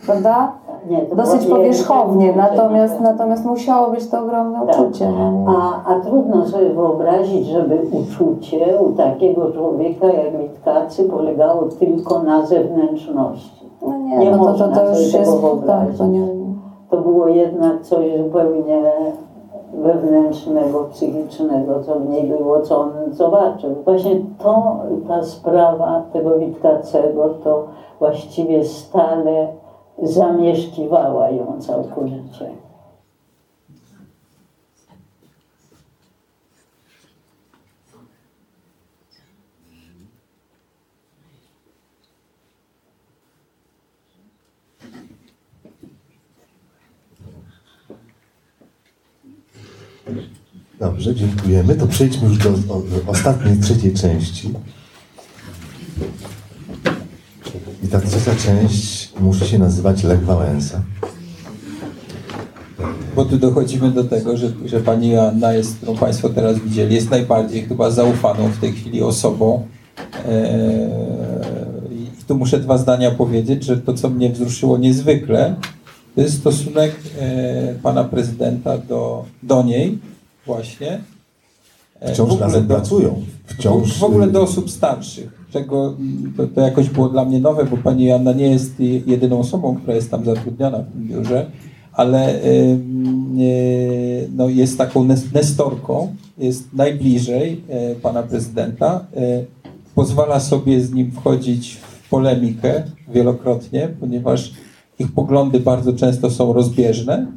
prawda? Nie, dosyć powierzchownie, wielkie natomiast, uczucie. natomiast musiało być to ogromne Tak. uczucie. No, nie? A, a trudno sobie wyobrazić, żeby uczucie u takiego człowieka jak Witkacy polegało tylko na zewnętrzności. no nie, nie no to, to, to już jest, tak, to nie, To było jednak coś zupełnie wewnętrznego, psychicznego, co w niej było, co on zobaczył. Właśnie to, ta sprawa tego Witkacego, to właściwie stale zamieszkiwała ją całkowicie. Dobrze, dziękujemy. To przejdźmy już do o, ostatniej, trzeciej części. I ta trzecia część musi się nazywać Lech Wałęsa. Bo tu dochodzimy do tego, że, że pani Joanna jest, którą Państwo teraz widzieli, jest najbardziej chyba zaufaną w tej chwili osobą. Eee, I tu muszę dwa zdania powiedzieć, że to, co mnie wzruszyło niezwykle, to jest stosunek e, pana prezydenta do, do niej właśnie. E, Wciąż w ogóle do- pracują. Wciąż, w ogóle do y, osób starszych, czego to, to jakoś było dla mnie nowe, bo pani Joanna nie jest je- jedyną osobą, która jest tam zatrudniona w tym biurze, ale y, no, jest taką nes- nestorką, jest najbliżej y, pana prezydenta, pozwala sobie z nim wchodzić w polemikę wielokrotnie, ponieważ ich poglądy bardzo często są rozbieżne.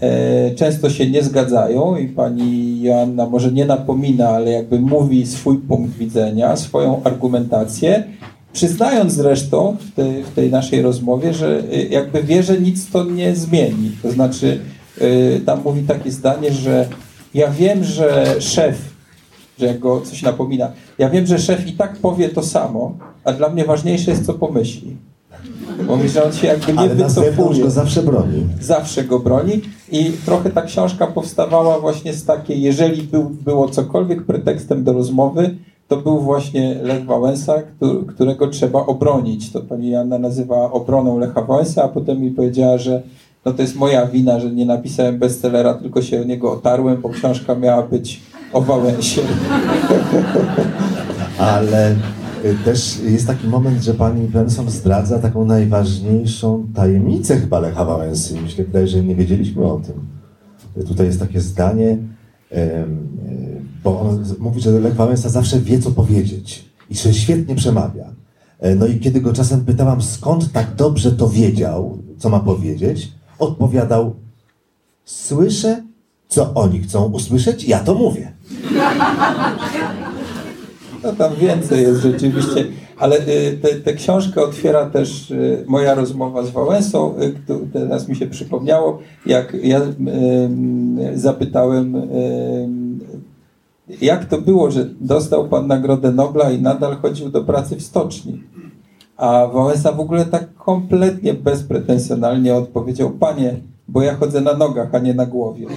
E, często się nie zgadzają i pani Joanna może nie napomina, ale jakby mówi swój punkt widzenia, swoją argumentację, przyznając zresztą w tej, w tej naszej rozmowie, że y, jakby wie, że nic to nie zmieni. To znaczy, y, tam mówi takie zdanie, że ja wiem, że szef, że jak go coś napomina, ja wiem, że szef i tak powie to samo, a dla mnie ważniejsze jest, co pomyśli. Mówi, że on się jakby nie Ale wycofuje go zawsze broni. zawsze go broni i trochę ta książka powstawała właśnie z takiej, jeżeli był, było cokolwiek pretekstem do rozmowy, to był właśnie Lech Wałęsa, któ- którego trzeba obronić. To pani Janna nazywa obroną Lecha Wałęsa, a potem mi powiedziała, że no to jest moja wina, że nie napisałem bestsellera, tylko się o niego otarłem, bo książka miała być o Wałęsie. Ale też jest taki moment, że pani Benson zdradza taką najważniejszą tajemnicę chyba Lecha Wałęsy. Się wydaje, że nie wiedzieliśmy o tym. Tutaj jest takie zdanie, y, bo on mówi, że Lech Wałęsa zawsze wie, co powiedzieć i że świetnie przemawia. E, No i kiedy go czasem pytałam, skąd tak dobrze to wiedział, co ma powiedzieć, odpowiadał, słyszę, co oni chcą usłyszeć, ja to mówię. No tam więcej jest rzeczywiście, ale y, tę książkę otwiera też y, moja rozmowa z Wałęsą, y, teraz mi się przypomniało, jak ja zapytałem, jak to było, że dostał pan Nagrodę Nobla i nadal chodził do pracy w stoczni. A Wałęsa w ogóle tak kompletnie bezpretensjonalnie odpowiedział, panie, bo ja chodzę na nogach, a nie na głowie.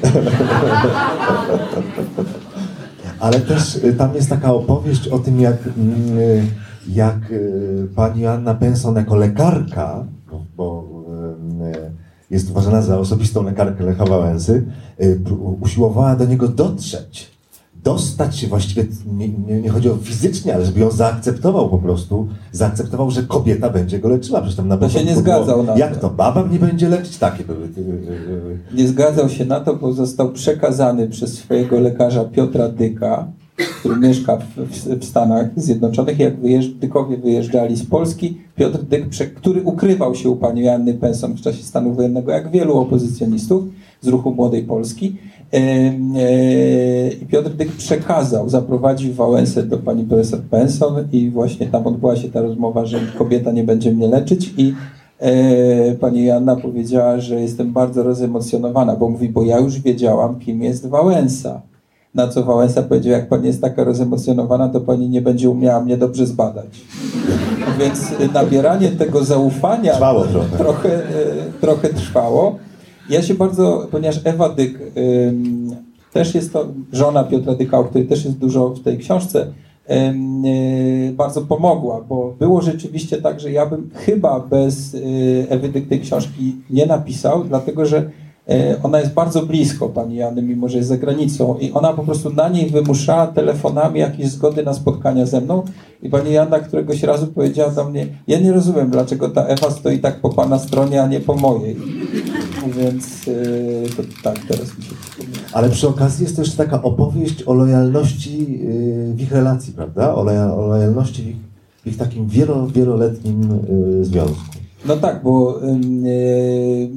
Ale też y, tam jest taka opowieść o tym, jak, mm, y, jak y, pani Anna Benson jako lekarka, bo, bo jest uważana za osobistą lekarkę Lecha Wałęsy, usiłowała do niego dotrzeć. Dostać się właściwie, nie, nie, nie chodzi o fizycznie, ale żeby ją zaakceptował po prostu, zaakceptował, że kobieta będzie go leczyła. Przecież tam na To się nie zgadzał na Jak to. baba mnie będzie leczyć? Takie były. y, y, y, Nie zgadzał się na to, bo został przekazany przez swojego lekarza Piotra Dyka, który mieszka w, w, w Stanach Zjednoczonych. Jak wyjeżdż, Dykowie wyjeżdżali z Polski, Piotr Dyk, który ukrywał się u pani Joanny Penson w czasie stanu wojennego, jak wielu opozycjonistów z ruchu Młodej Polski. Em, e, I Piotr Dyk przekazał, zaprowadził Wałęsę do pani profesor Penson i właśnie tam odbyła się ta rozmowa, że kobieta nie będzie mnie leczyć i e, pani Joanna powiedziała, że jestem bardzo rozemocjonowana, bo mówi, bo ja już wiedziałam, kim jest Wałęsa. Na co Wałęsa powiedział, jak pani jest taka rozemocjonowana, to pani nie będzie umiała mnie dobrze zbadać. Więc e, nabieranie tego zaufania trochę. e, trochę trwało. Ja się bardzo, ponieważ Ewa Dyk też jest to żona Piotra Dyka, o której też jest dużo w tej książce, y, bardzo pomogła, bo było rzeczywiście tak, że ja bym chyba bez y, Ewy Dyk tej książki nie napisał, dlatego że y, ona jest bardzo blisko pani Jany, mimo że jest za granicą i ona po prostu na niej wymuszała telefonami jakieś zgody na spotkania ze mną i pani Jana któregoś razu powiedziała do mnie, ja nie rozumiem, dlaczego ta Ewa stoi tak po pana stronie, a nie po mojej. Więc yy, to tak, teraz mi się. Ale przy okazji jest też taka opowieść o lojalności y, w ich relacji, prawda? O, loja, o lojalności w ich, w ich takim wielo, wieloletnim y, związku. No tak, bo yy,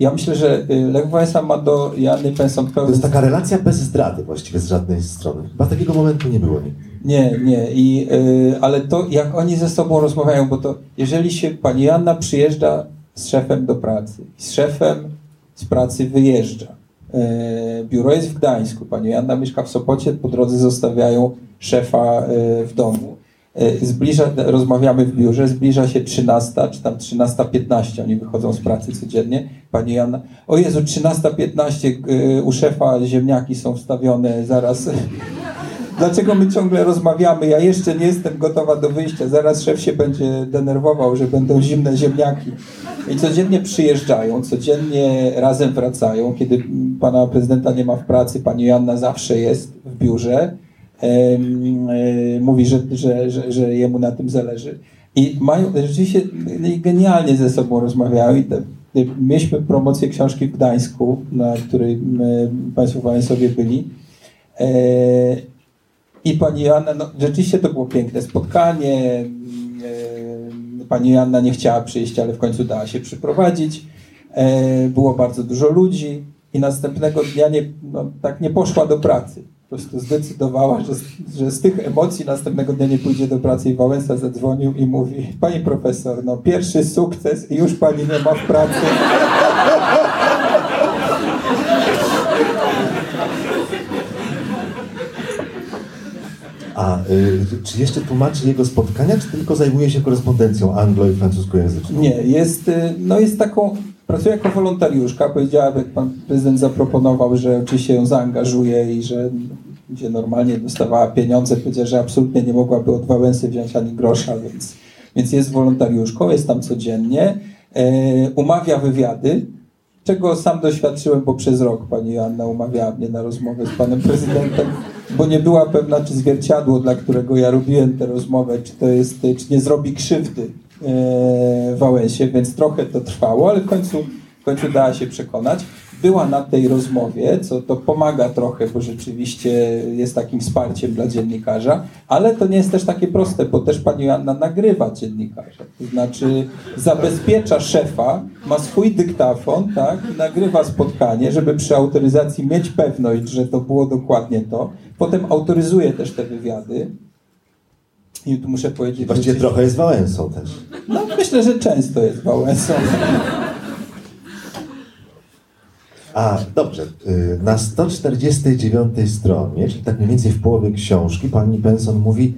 ja myślę, że y, Lech Wałęsa ma do Jany Penson To pełny... jest taka relacja bez zdrady właściwie z żadnej strony. Chyba takiego momentu nie było nigdy. Nie, nie, I, y, ale to jak oni ze sobą rozmawiają, bo to jeżeli się pani Janna przyjeżdża z szefem do pracy, z szefem z pracy wyjeżdża, y, biuro jest w Gdańsku, pani Janna mieszka w Sopocie, po drodze zostawiają szefa y, w domu. Y, Zbliża, rozmawiamy w biurze, zbliża się 13, czy tam 13.15, oni wychodzą z pracy codziennie. Pani Janna, o Jezu, 13.15, y, u szefa ziemniaki są wstawione, zaraz Dlaczego my ciągle rozmawiamy? Ja jeszcze nie jestem gotowa do wyjścia. Zaraz szef się będzie denerwował, że będą zimne ziemniaki. I codziennie przyjeżdżają, codziennie razem wracają. Kiedy pana prezydenta nie ma w pracy, pani Joanna zawsze jest w biurze. E, mówi, że, że, że, że jemu na tym zależy. I mają rzeczywiście genialnie ze sobą rozmawiają. I te, mieliśmy promocję książki w Gdańsku, na której my, Państwo Wałęsowie byli. I pani Joanna, no rzeczywiście to było piękne spotkanie. E, Pani Joanna nie chciała przyjść, ale w końcu dała się przyprowadzić. E, Było bardzo dużo ludzi i następnego dnia nie, no, tak nie poszła do pracy. Po prostu zdecydowała, że, że z tych emocji następnego dnia nie pójdzie do pracy i Wałęsa zadzwonił i mówi Pani profesor, no pierwszy sukces i już Pani nie ma w pracy. Y, czy jeszcze tłumaczy jego spotkania, czy tylko zajmuje się korespondencją anglo- i francuskojęzyczną? Nie, jest, y, no jest taką, pracuje jako wolontariuszka. Powiedziała, jak pan prezydent zaproponował, że oczywiście ją zaangażuje i że będzie normalnie dostawała pieniądze. Powiedziała, że absolutnie nie mogłaby od Wałęsy wziąć ani grosza, więc, więc jest wolontariuszką, jest tam codziennie. E, umawia wywiady, czego sam doświadczyłem, bo przez rok pani Joanna umawiała mnie na rozmowę z panem prezydentem, bo nie była pewna, czy zwierciadło, dla którego ja robiłem tę rozmowę, czy to jest, czy nie zrobi krzywdy e, Wałęsie, więc trochę to trwało, ale w końcu, w końcu dała się przekonać. Była na tej rozmowie, co to pomaga trochę, bo rzeczywiście jest takim wsparciem dla dziennikarza, ale to nie jest też takie proste, bo też pani Joanna nagrywa dziennikarza. To znaczy zabezpiecza szefa, ma swój dyktafon, tak, i nagrywa spotkanie, żeby przy autoryzacji mieć pewność, że to było dokładnie to. Potem autoryzuje też te wywiady, I tu muszę powiedzieć, właściwie trochę jest Wałęsą też. No, myślę, że często jest Wałęsą. A, dobrze. y, Na 149 stronie, czyli tak mniej więcej w połowie książki, pani Benson mówi,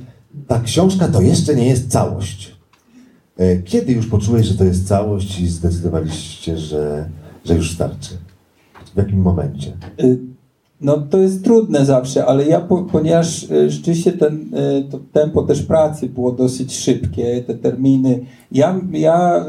ta książka to jeszcze nie jest całość. Y, Kiedy już poczułeś, że to jest całość i zdecydowaliście, że, że już starczy? W jakim momencie? Y, No to jest trudne zawsze, ale ja, po, ponieważ rzeczywiście ten, to tempo też pracy było dosyć szybkie, te terminy, ja, ja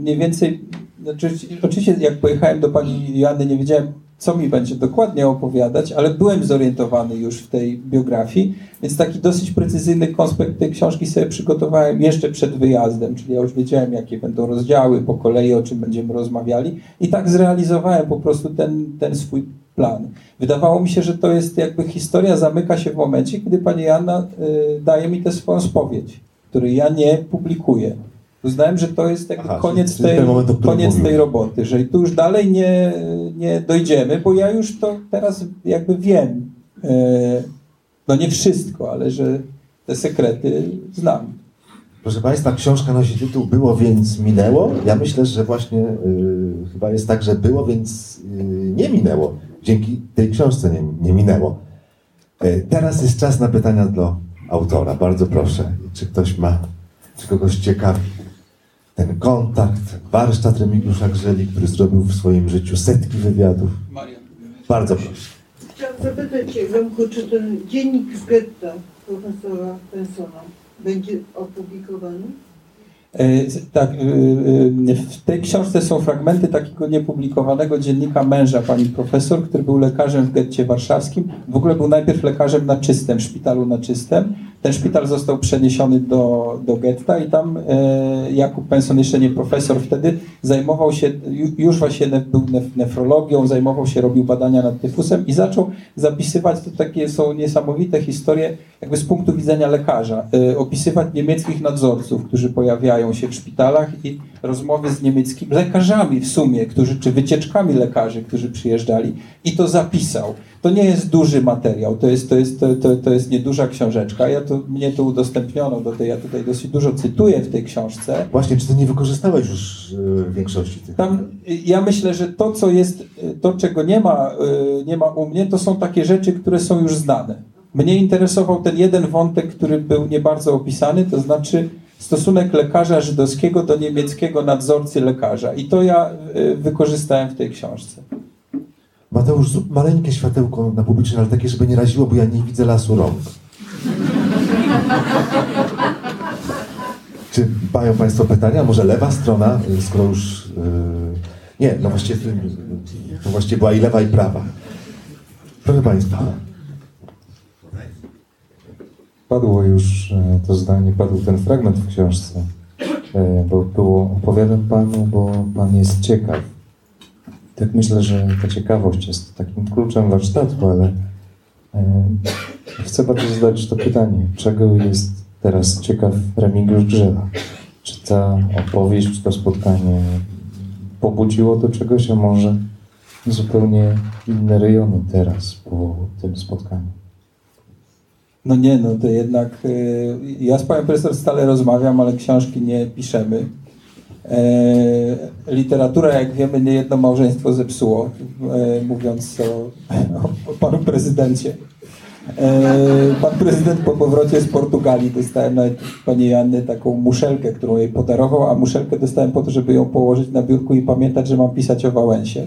mniej więcej, znaczy, oczywiście jak pojechałem do pani Joanny, nie wiedziałem, co mi będzie dokładnie opowiadać, ale byłem zorientowany już w tej biografii, więc taki dosyć precyzyjny konspekt tej książki sobie przygotowałem jeszcze przed wyjazdem, czyli ja już wiedziałem, jakie będą rozdziały po kolei, o czym będziemy rozmawiali i tak zrealizowałem po prostu ten, ten swój plan. Wydawało mi się, że to jest jakby historia zamyka się w momencie, kiedy pani Joanna y, daje mi tę swoją spowiedź, której ja nie publikuję. Uznałem, że to jest Aha, koniec, czyli tej, którym koniec tej roboty, że tu już dalej nie, nie dojdziemy, bo ja już to teraz jakby wiem. E, No nie wszystko, ale że te sekrety znam. Proszę Państwa, książka nosi tytuł Było więc minęło. Ja myślę, że właśnie y, chyba jest tak, że było więc y, nie minęło. Dzięki tej książce nie, nie minęło. Teraz jest czas na pytania do autora. Bardzo proszę, czy ktoś ma, czy kogoś ciekawi ten kontakt, warsztat Remigiusza Grzeli, który zrobił w swoim życiu setki wywiadów. Bardzo proszę. Chciałam zapytać Cię, Romku, czy ten dziennik z getta profesora Pensona będzie opublikowany? E, Tak, y, y, w tej książce są fragmenty takiego niepublikowanego dziennika męża pani profesor, który był lekarzem w getcie warszawskim. W ogóle był najpierw lekarzem na czystym, w szpitalu na czystym. Ten szpital został przeniesiony do, do getta i tam e, Jakub Penson, jeszcze nie profesor wtedy, zajmował się, ju- już właśnie był nef, nefrologią, zajmował się, robił badania nad tyfusem i zaczął zapisywać, to takie są niesamowite historie, jakby z punktu widzenia lekarza, e, opisywać niemieckich nadzorców, którzy pojawiają się w szpitalach i rozmowy z niemieckimi lekarzami w sumie, którzy, czy wycieczkami lekarzy, którzy przyjeżdżali i to zapisał. To nie jest duży materiał, to jest, to jest, to, to, to jest nieduża książeczka. Ja to, mnie to udostępniono, do tej, ja tutaj dosyć dużo cytuję w tej książce. Właśnie, czy ty nie wykorzystałeś już y, większości tych? Tam, y, ja myślę, że to, co jest, y, to, czego nie ma, y, nie ma u mnie, to są takie rzeczy, które są już znane. Mnie interesował ten jeden wątek, który był nie bardzo opisany, to znaczy stosunek lekarza żydowskiego do niemieckiego nadzorcy lekarza. I to ja y, wykorzystałem w tej książce. Mateusz, zrób maleńkie światełko na publiczne, ale takie, żeby nie raziło, bo ja nie widzę lasu rąk. Czy mają Państwo pytania? Może lewa strona, y, skoro już... y, Nie, no właściwie y, to właściwie była i lewa, i prawa. Proszę Państwa, Padło już e, to zdanie, padł ten fragment w książce, bo było opowiadam Panu, bo Pan jest ciekaw. Tak myślę, że ta ciekawość jest takim kluczem warsztatu, ale e, chcę bardzo zadać to pytanie, czego jest teraz ciekaw Remigiusz Grzela? Czy ta opowieść, czy to spotkanie pobudziło do czegoś, a może zupełnie inne rejony teraz po tym spotkaniu? No nie, no to jednak y, ja z panią profesor stale rozmawiam, ale książki nie piszemy. E, literatura, jak wiemy, nie jedno małżeństwo zepsuło, e, mówiąc o, o panu prezydencie. E, pan prezydent po powrocie z Portugalii dostałem od pani Janny taką muszelkę, którą jej podarował, a muszelkę dostałem po to, żeby ją położyć na biurku i pamiętać, że mam pisać o Wałęsie.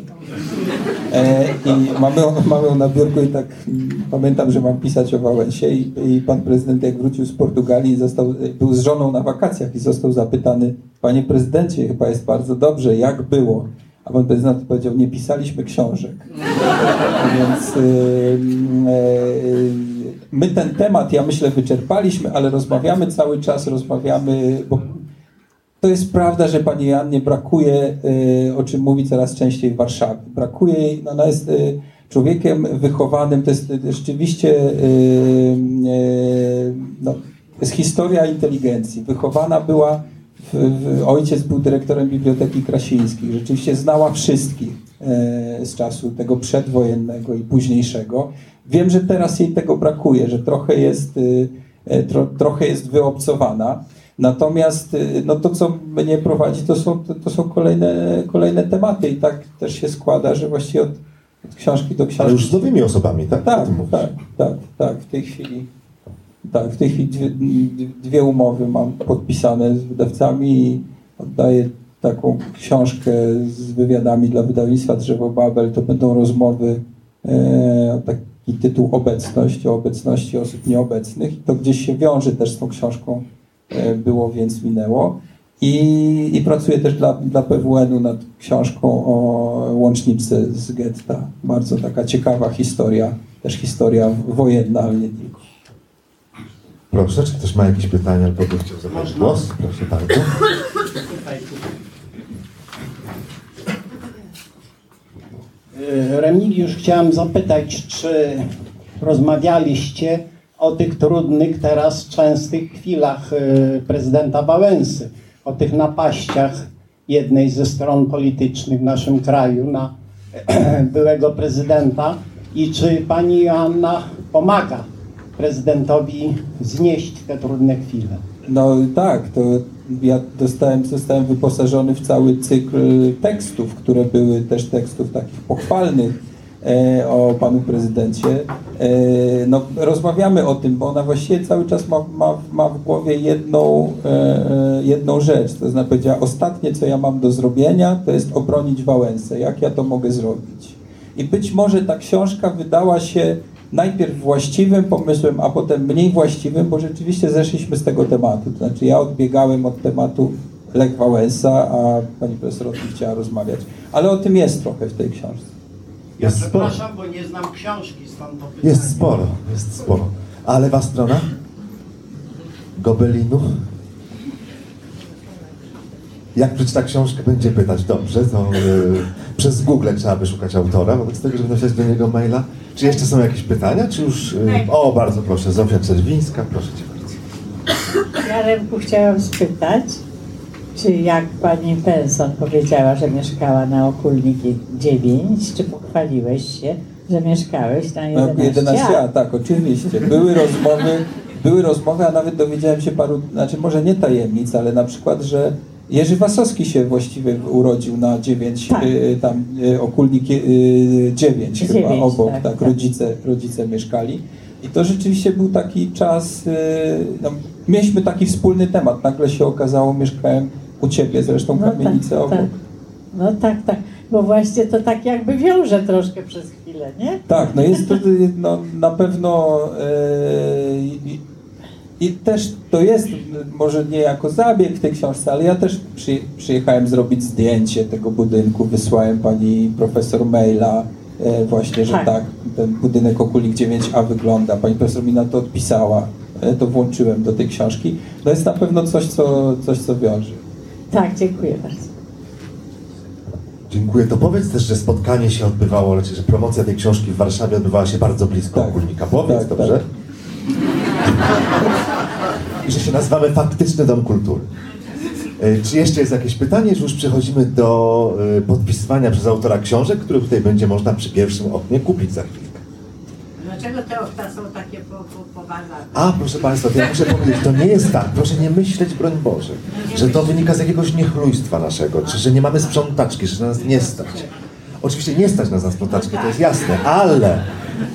E, I mamy, mamy ją na biurku i tak mm, pamiętam, że mam pisać o Wałęsie i, i pan prezydent jak wrócił z Portugalii został, był z żoną na wakacjach i został zapytany, panie prezydencie, chyba jest bardzo dobrze, jak było? A pan prezydent powiedział, nie pisaliśmy książek. Więc y, y, my ten temat, ja myślę, wyczerpaliśmy, ale rozmawiamy cały czas, rozmawiamy, bo to jest prawda, że pani Jannie brakuje, y, o czym mówi coraz częściej w Warszawie. Brakuje jej, no ona jest y, człowiekiem wychowanym, to jest y, rzeczywiście no, to jest historia inteligencji. Wychowana była, w, w, ojciec był dyrektorem Biblioteki Krasińskiej. Rzeczywiście znała wszystkich z czasu tego przedwojennego i późniejszego. Wiem, że teraz jej tego brakuje, że trochę jest tro, trochę jest wyobcowana. Natomiast y, no to, co mnie prowadzi, to są, to, to są kolejne, kolejne tematy i tak też się składa, że właściwie od, od książki do książki. Ale już z nowymi osobami, tak? Tak, tak, tak, tak. W tej chwili, tak, w tej chwili dwie, dwie umowy mam podpisane z wydawcami i oddaję taką książkę z wywiadami dla wydawnictwa Drzewo Babel. To będą rozmowy, e, taki tytuł Obecność, o obecności osób nieobecnych. I to gdzieś się wiąże też z tą książką Było, więc minęło. I, I pracuję też dla, dla PWN-u nad książką o łącznicy z getta. Bardzo taka ciekawa historia, też historia wojenna, ale nie tylko. Proszę, czy ktoś ma jakieś pytania albo by chciał zabrać głos? Proszę bardzo. E, Remigiusz, chciałem zapytać, czy rozmawialiście o tych trudnych, teraz częstych chwilach e, prezydenta Wałęsy, o tych napaściach jednej ze stron politycznych w naszym kraju na byłego prezydenta. I czy pani Joanna pomaga prezydentowi znieść te trudne chwile? No tak, to ja dostałem, zostałem wyposażony w cały cykl tekstów, które były też tekstów takich pochwalnych o panu prezydencie. E, no, rozmawiamy o tym, bo ona właściwie cały czas ma, ma, ma w głowie jedną, e, e, jedną rzecz. To znaczy powiedziała, ostatnie co ja mam do zrobienia, to jest obronić Wałęsę. Jak ja to mogę zrobić? I być może ta książka wydała się najpierw właściwym pomysłem, a potem mniej właściwym, bo rzeczywiście zeszliśmy z tego tematu. To znaczy ja odbiegałem od tematu Lech Wałęsa, a pani profesor o tym chciała rozmawiać. Ale o tym jest trochę w tej książce. Jest sporo. Przepraszam, bo nie znam książki, stąd to pytanie. Jest sporo, jest sporo. A lewa strona? Gobelinu? Jak przeczyta książkę, będzie pytać. Dobrze, to y, przez Google trzeba wyszukać autora, wobec tego, żeby napisać do niego maila. Czy jeszcze są jakieś pytania? Czy już... Y, o, bardzo proszę, Zofia Czerwińska, proszę Cię bardzo. Ja Remku chciałam spytać, czy jak pani Penson powiedziała, że mieszkała na Okulniki 9, czy pochwaliłeś się, że mieszkałeś na No, 11? 11 a, tak, oczywiście. Były rozmowy, były rozmowy, a nawet dowiedziałem się paru, znaczy może nie tajemnic, ale na przykład, że Jerzy Wasowski się właściwie urodził na 9, Tak. y, tam y, okulnik y, 9 chyba obok, tak, tak, tak. Rodzice, rodzice mieszkali. I to rzeczywiście był taki czas, y, no, mieliśmy taki wspólny temat. Nagle się okazało, mieszkałem u ciebie, zresztą No tak, obok. tak. No tak, tak, bo właśnie to tak jakby wiąże troszkę przez chwilę, nie? Tak, no jest to no, na pewno i, i też to jest może nie jako zabieg w tej książce, ale ja też przy, przyjechałem zrobić zdjęcie tego budynku, wysłałem pani profesor maila e, właśnie, że tak. Tak. ten budynek Okulik 9A wygląda. Pani profesor mi na to odpisała, e, to włączyłem do tej książki. To jest na pewno coś, co, coś, co wiąże. Tak, dziękuję bardzo. Dziękuję. To powiedz też, że spotkanie się odbywało, raczej, że promocja tej książki w Warszawie odbywała się bardzo blisko Tak. Ogólnika. Powiedz, Tak, dobrze? I że się nazywamy Faktyczny Dom Kultury. E, Czy jeszcze jest jakieś pytanie, czy już przechodzimy do e, podpisywania przez autora książek, które tutaj będzie można przy pierwszym oknie kupić za chwilkę? Dlaczego te okna są takie po, po, poważane? A, proszę Państwa, to ja muszę powiedzieć, to nie jest tak, proszę nie myśleć, broń Boże, że to wynika z jakiegoś niechlujstwa naszego, czy że nie mamy sprzątaczki, że nas nie stać. Oczywiście nie stać nas na sprzątaczkę, to jest jasne, ale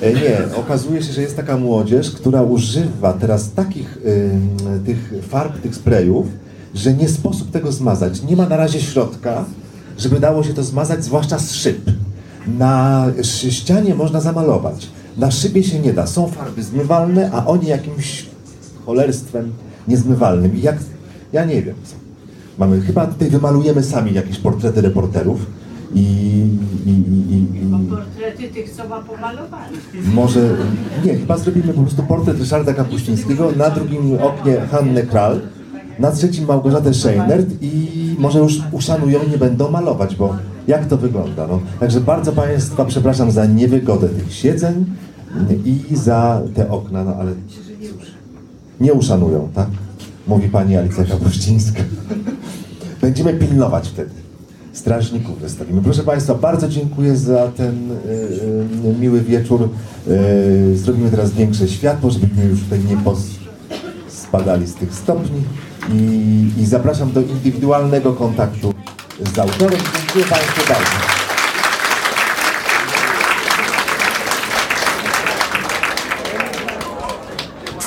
e, nie, okazuje się, że jest taka młodzież, która używa teraz takich ym, tych farb, tych sprayów, że nie sposób tego zmazać. Nie ma na razie środka, żeby dało się to zmazać, zwłaszcza z szyb. Na ścianie można zamalować. Na szybie się nie da. Są farby zmywalne, a oni jakimś cholerstwem niezmywalnym. I jak, ja nie wiem co. Mamy, chyba tutaj wymalujemy sami jakieś portrety reporterów i, i, i, i, i portrety tych, co ma pomalowane. może, nie, chyba zrobimy po prostu portret Ryszarda Kapuścińskiego, na drugim oknie Hannę Kral, na trzecim Małgorzatę Scheinert i może już uszanują nie będą malować, bo jak to wygląda? No. Także bardzo Państwa przepraszam za niewygodę tych siedzeń i za te okna, no ale nie uszanują, tak? Mówi Pani Alicja Kapuścińska. Będziemy pilnować wtedy. Strażników wystawimy. Proszę Państwa, bardzo dziękuję za ten y, y, miły wieczór. Y, zrobimy teraz większe światło, żebyśmy już tutaj nie, spadali z tych stopni i, i zapraszam do indywidualnego kontaktu z autorem. Dziękuję Państwu bardzo.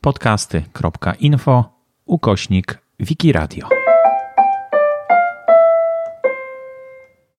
podcasty.info ukośnik Wikiradio.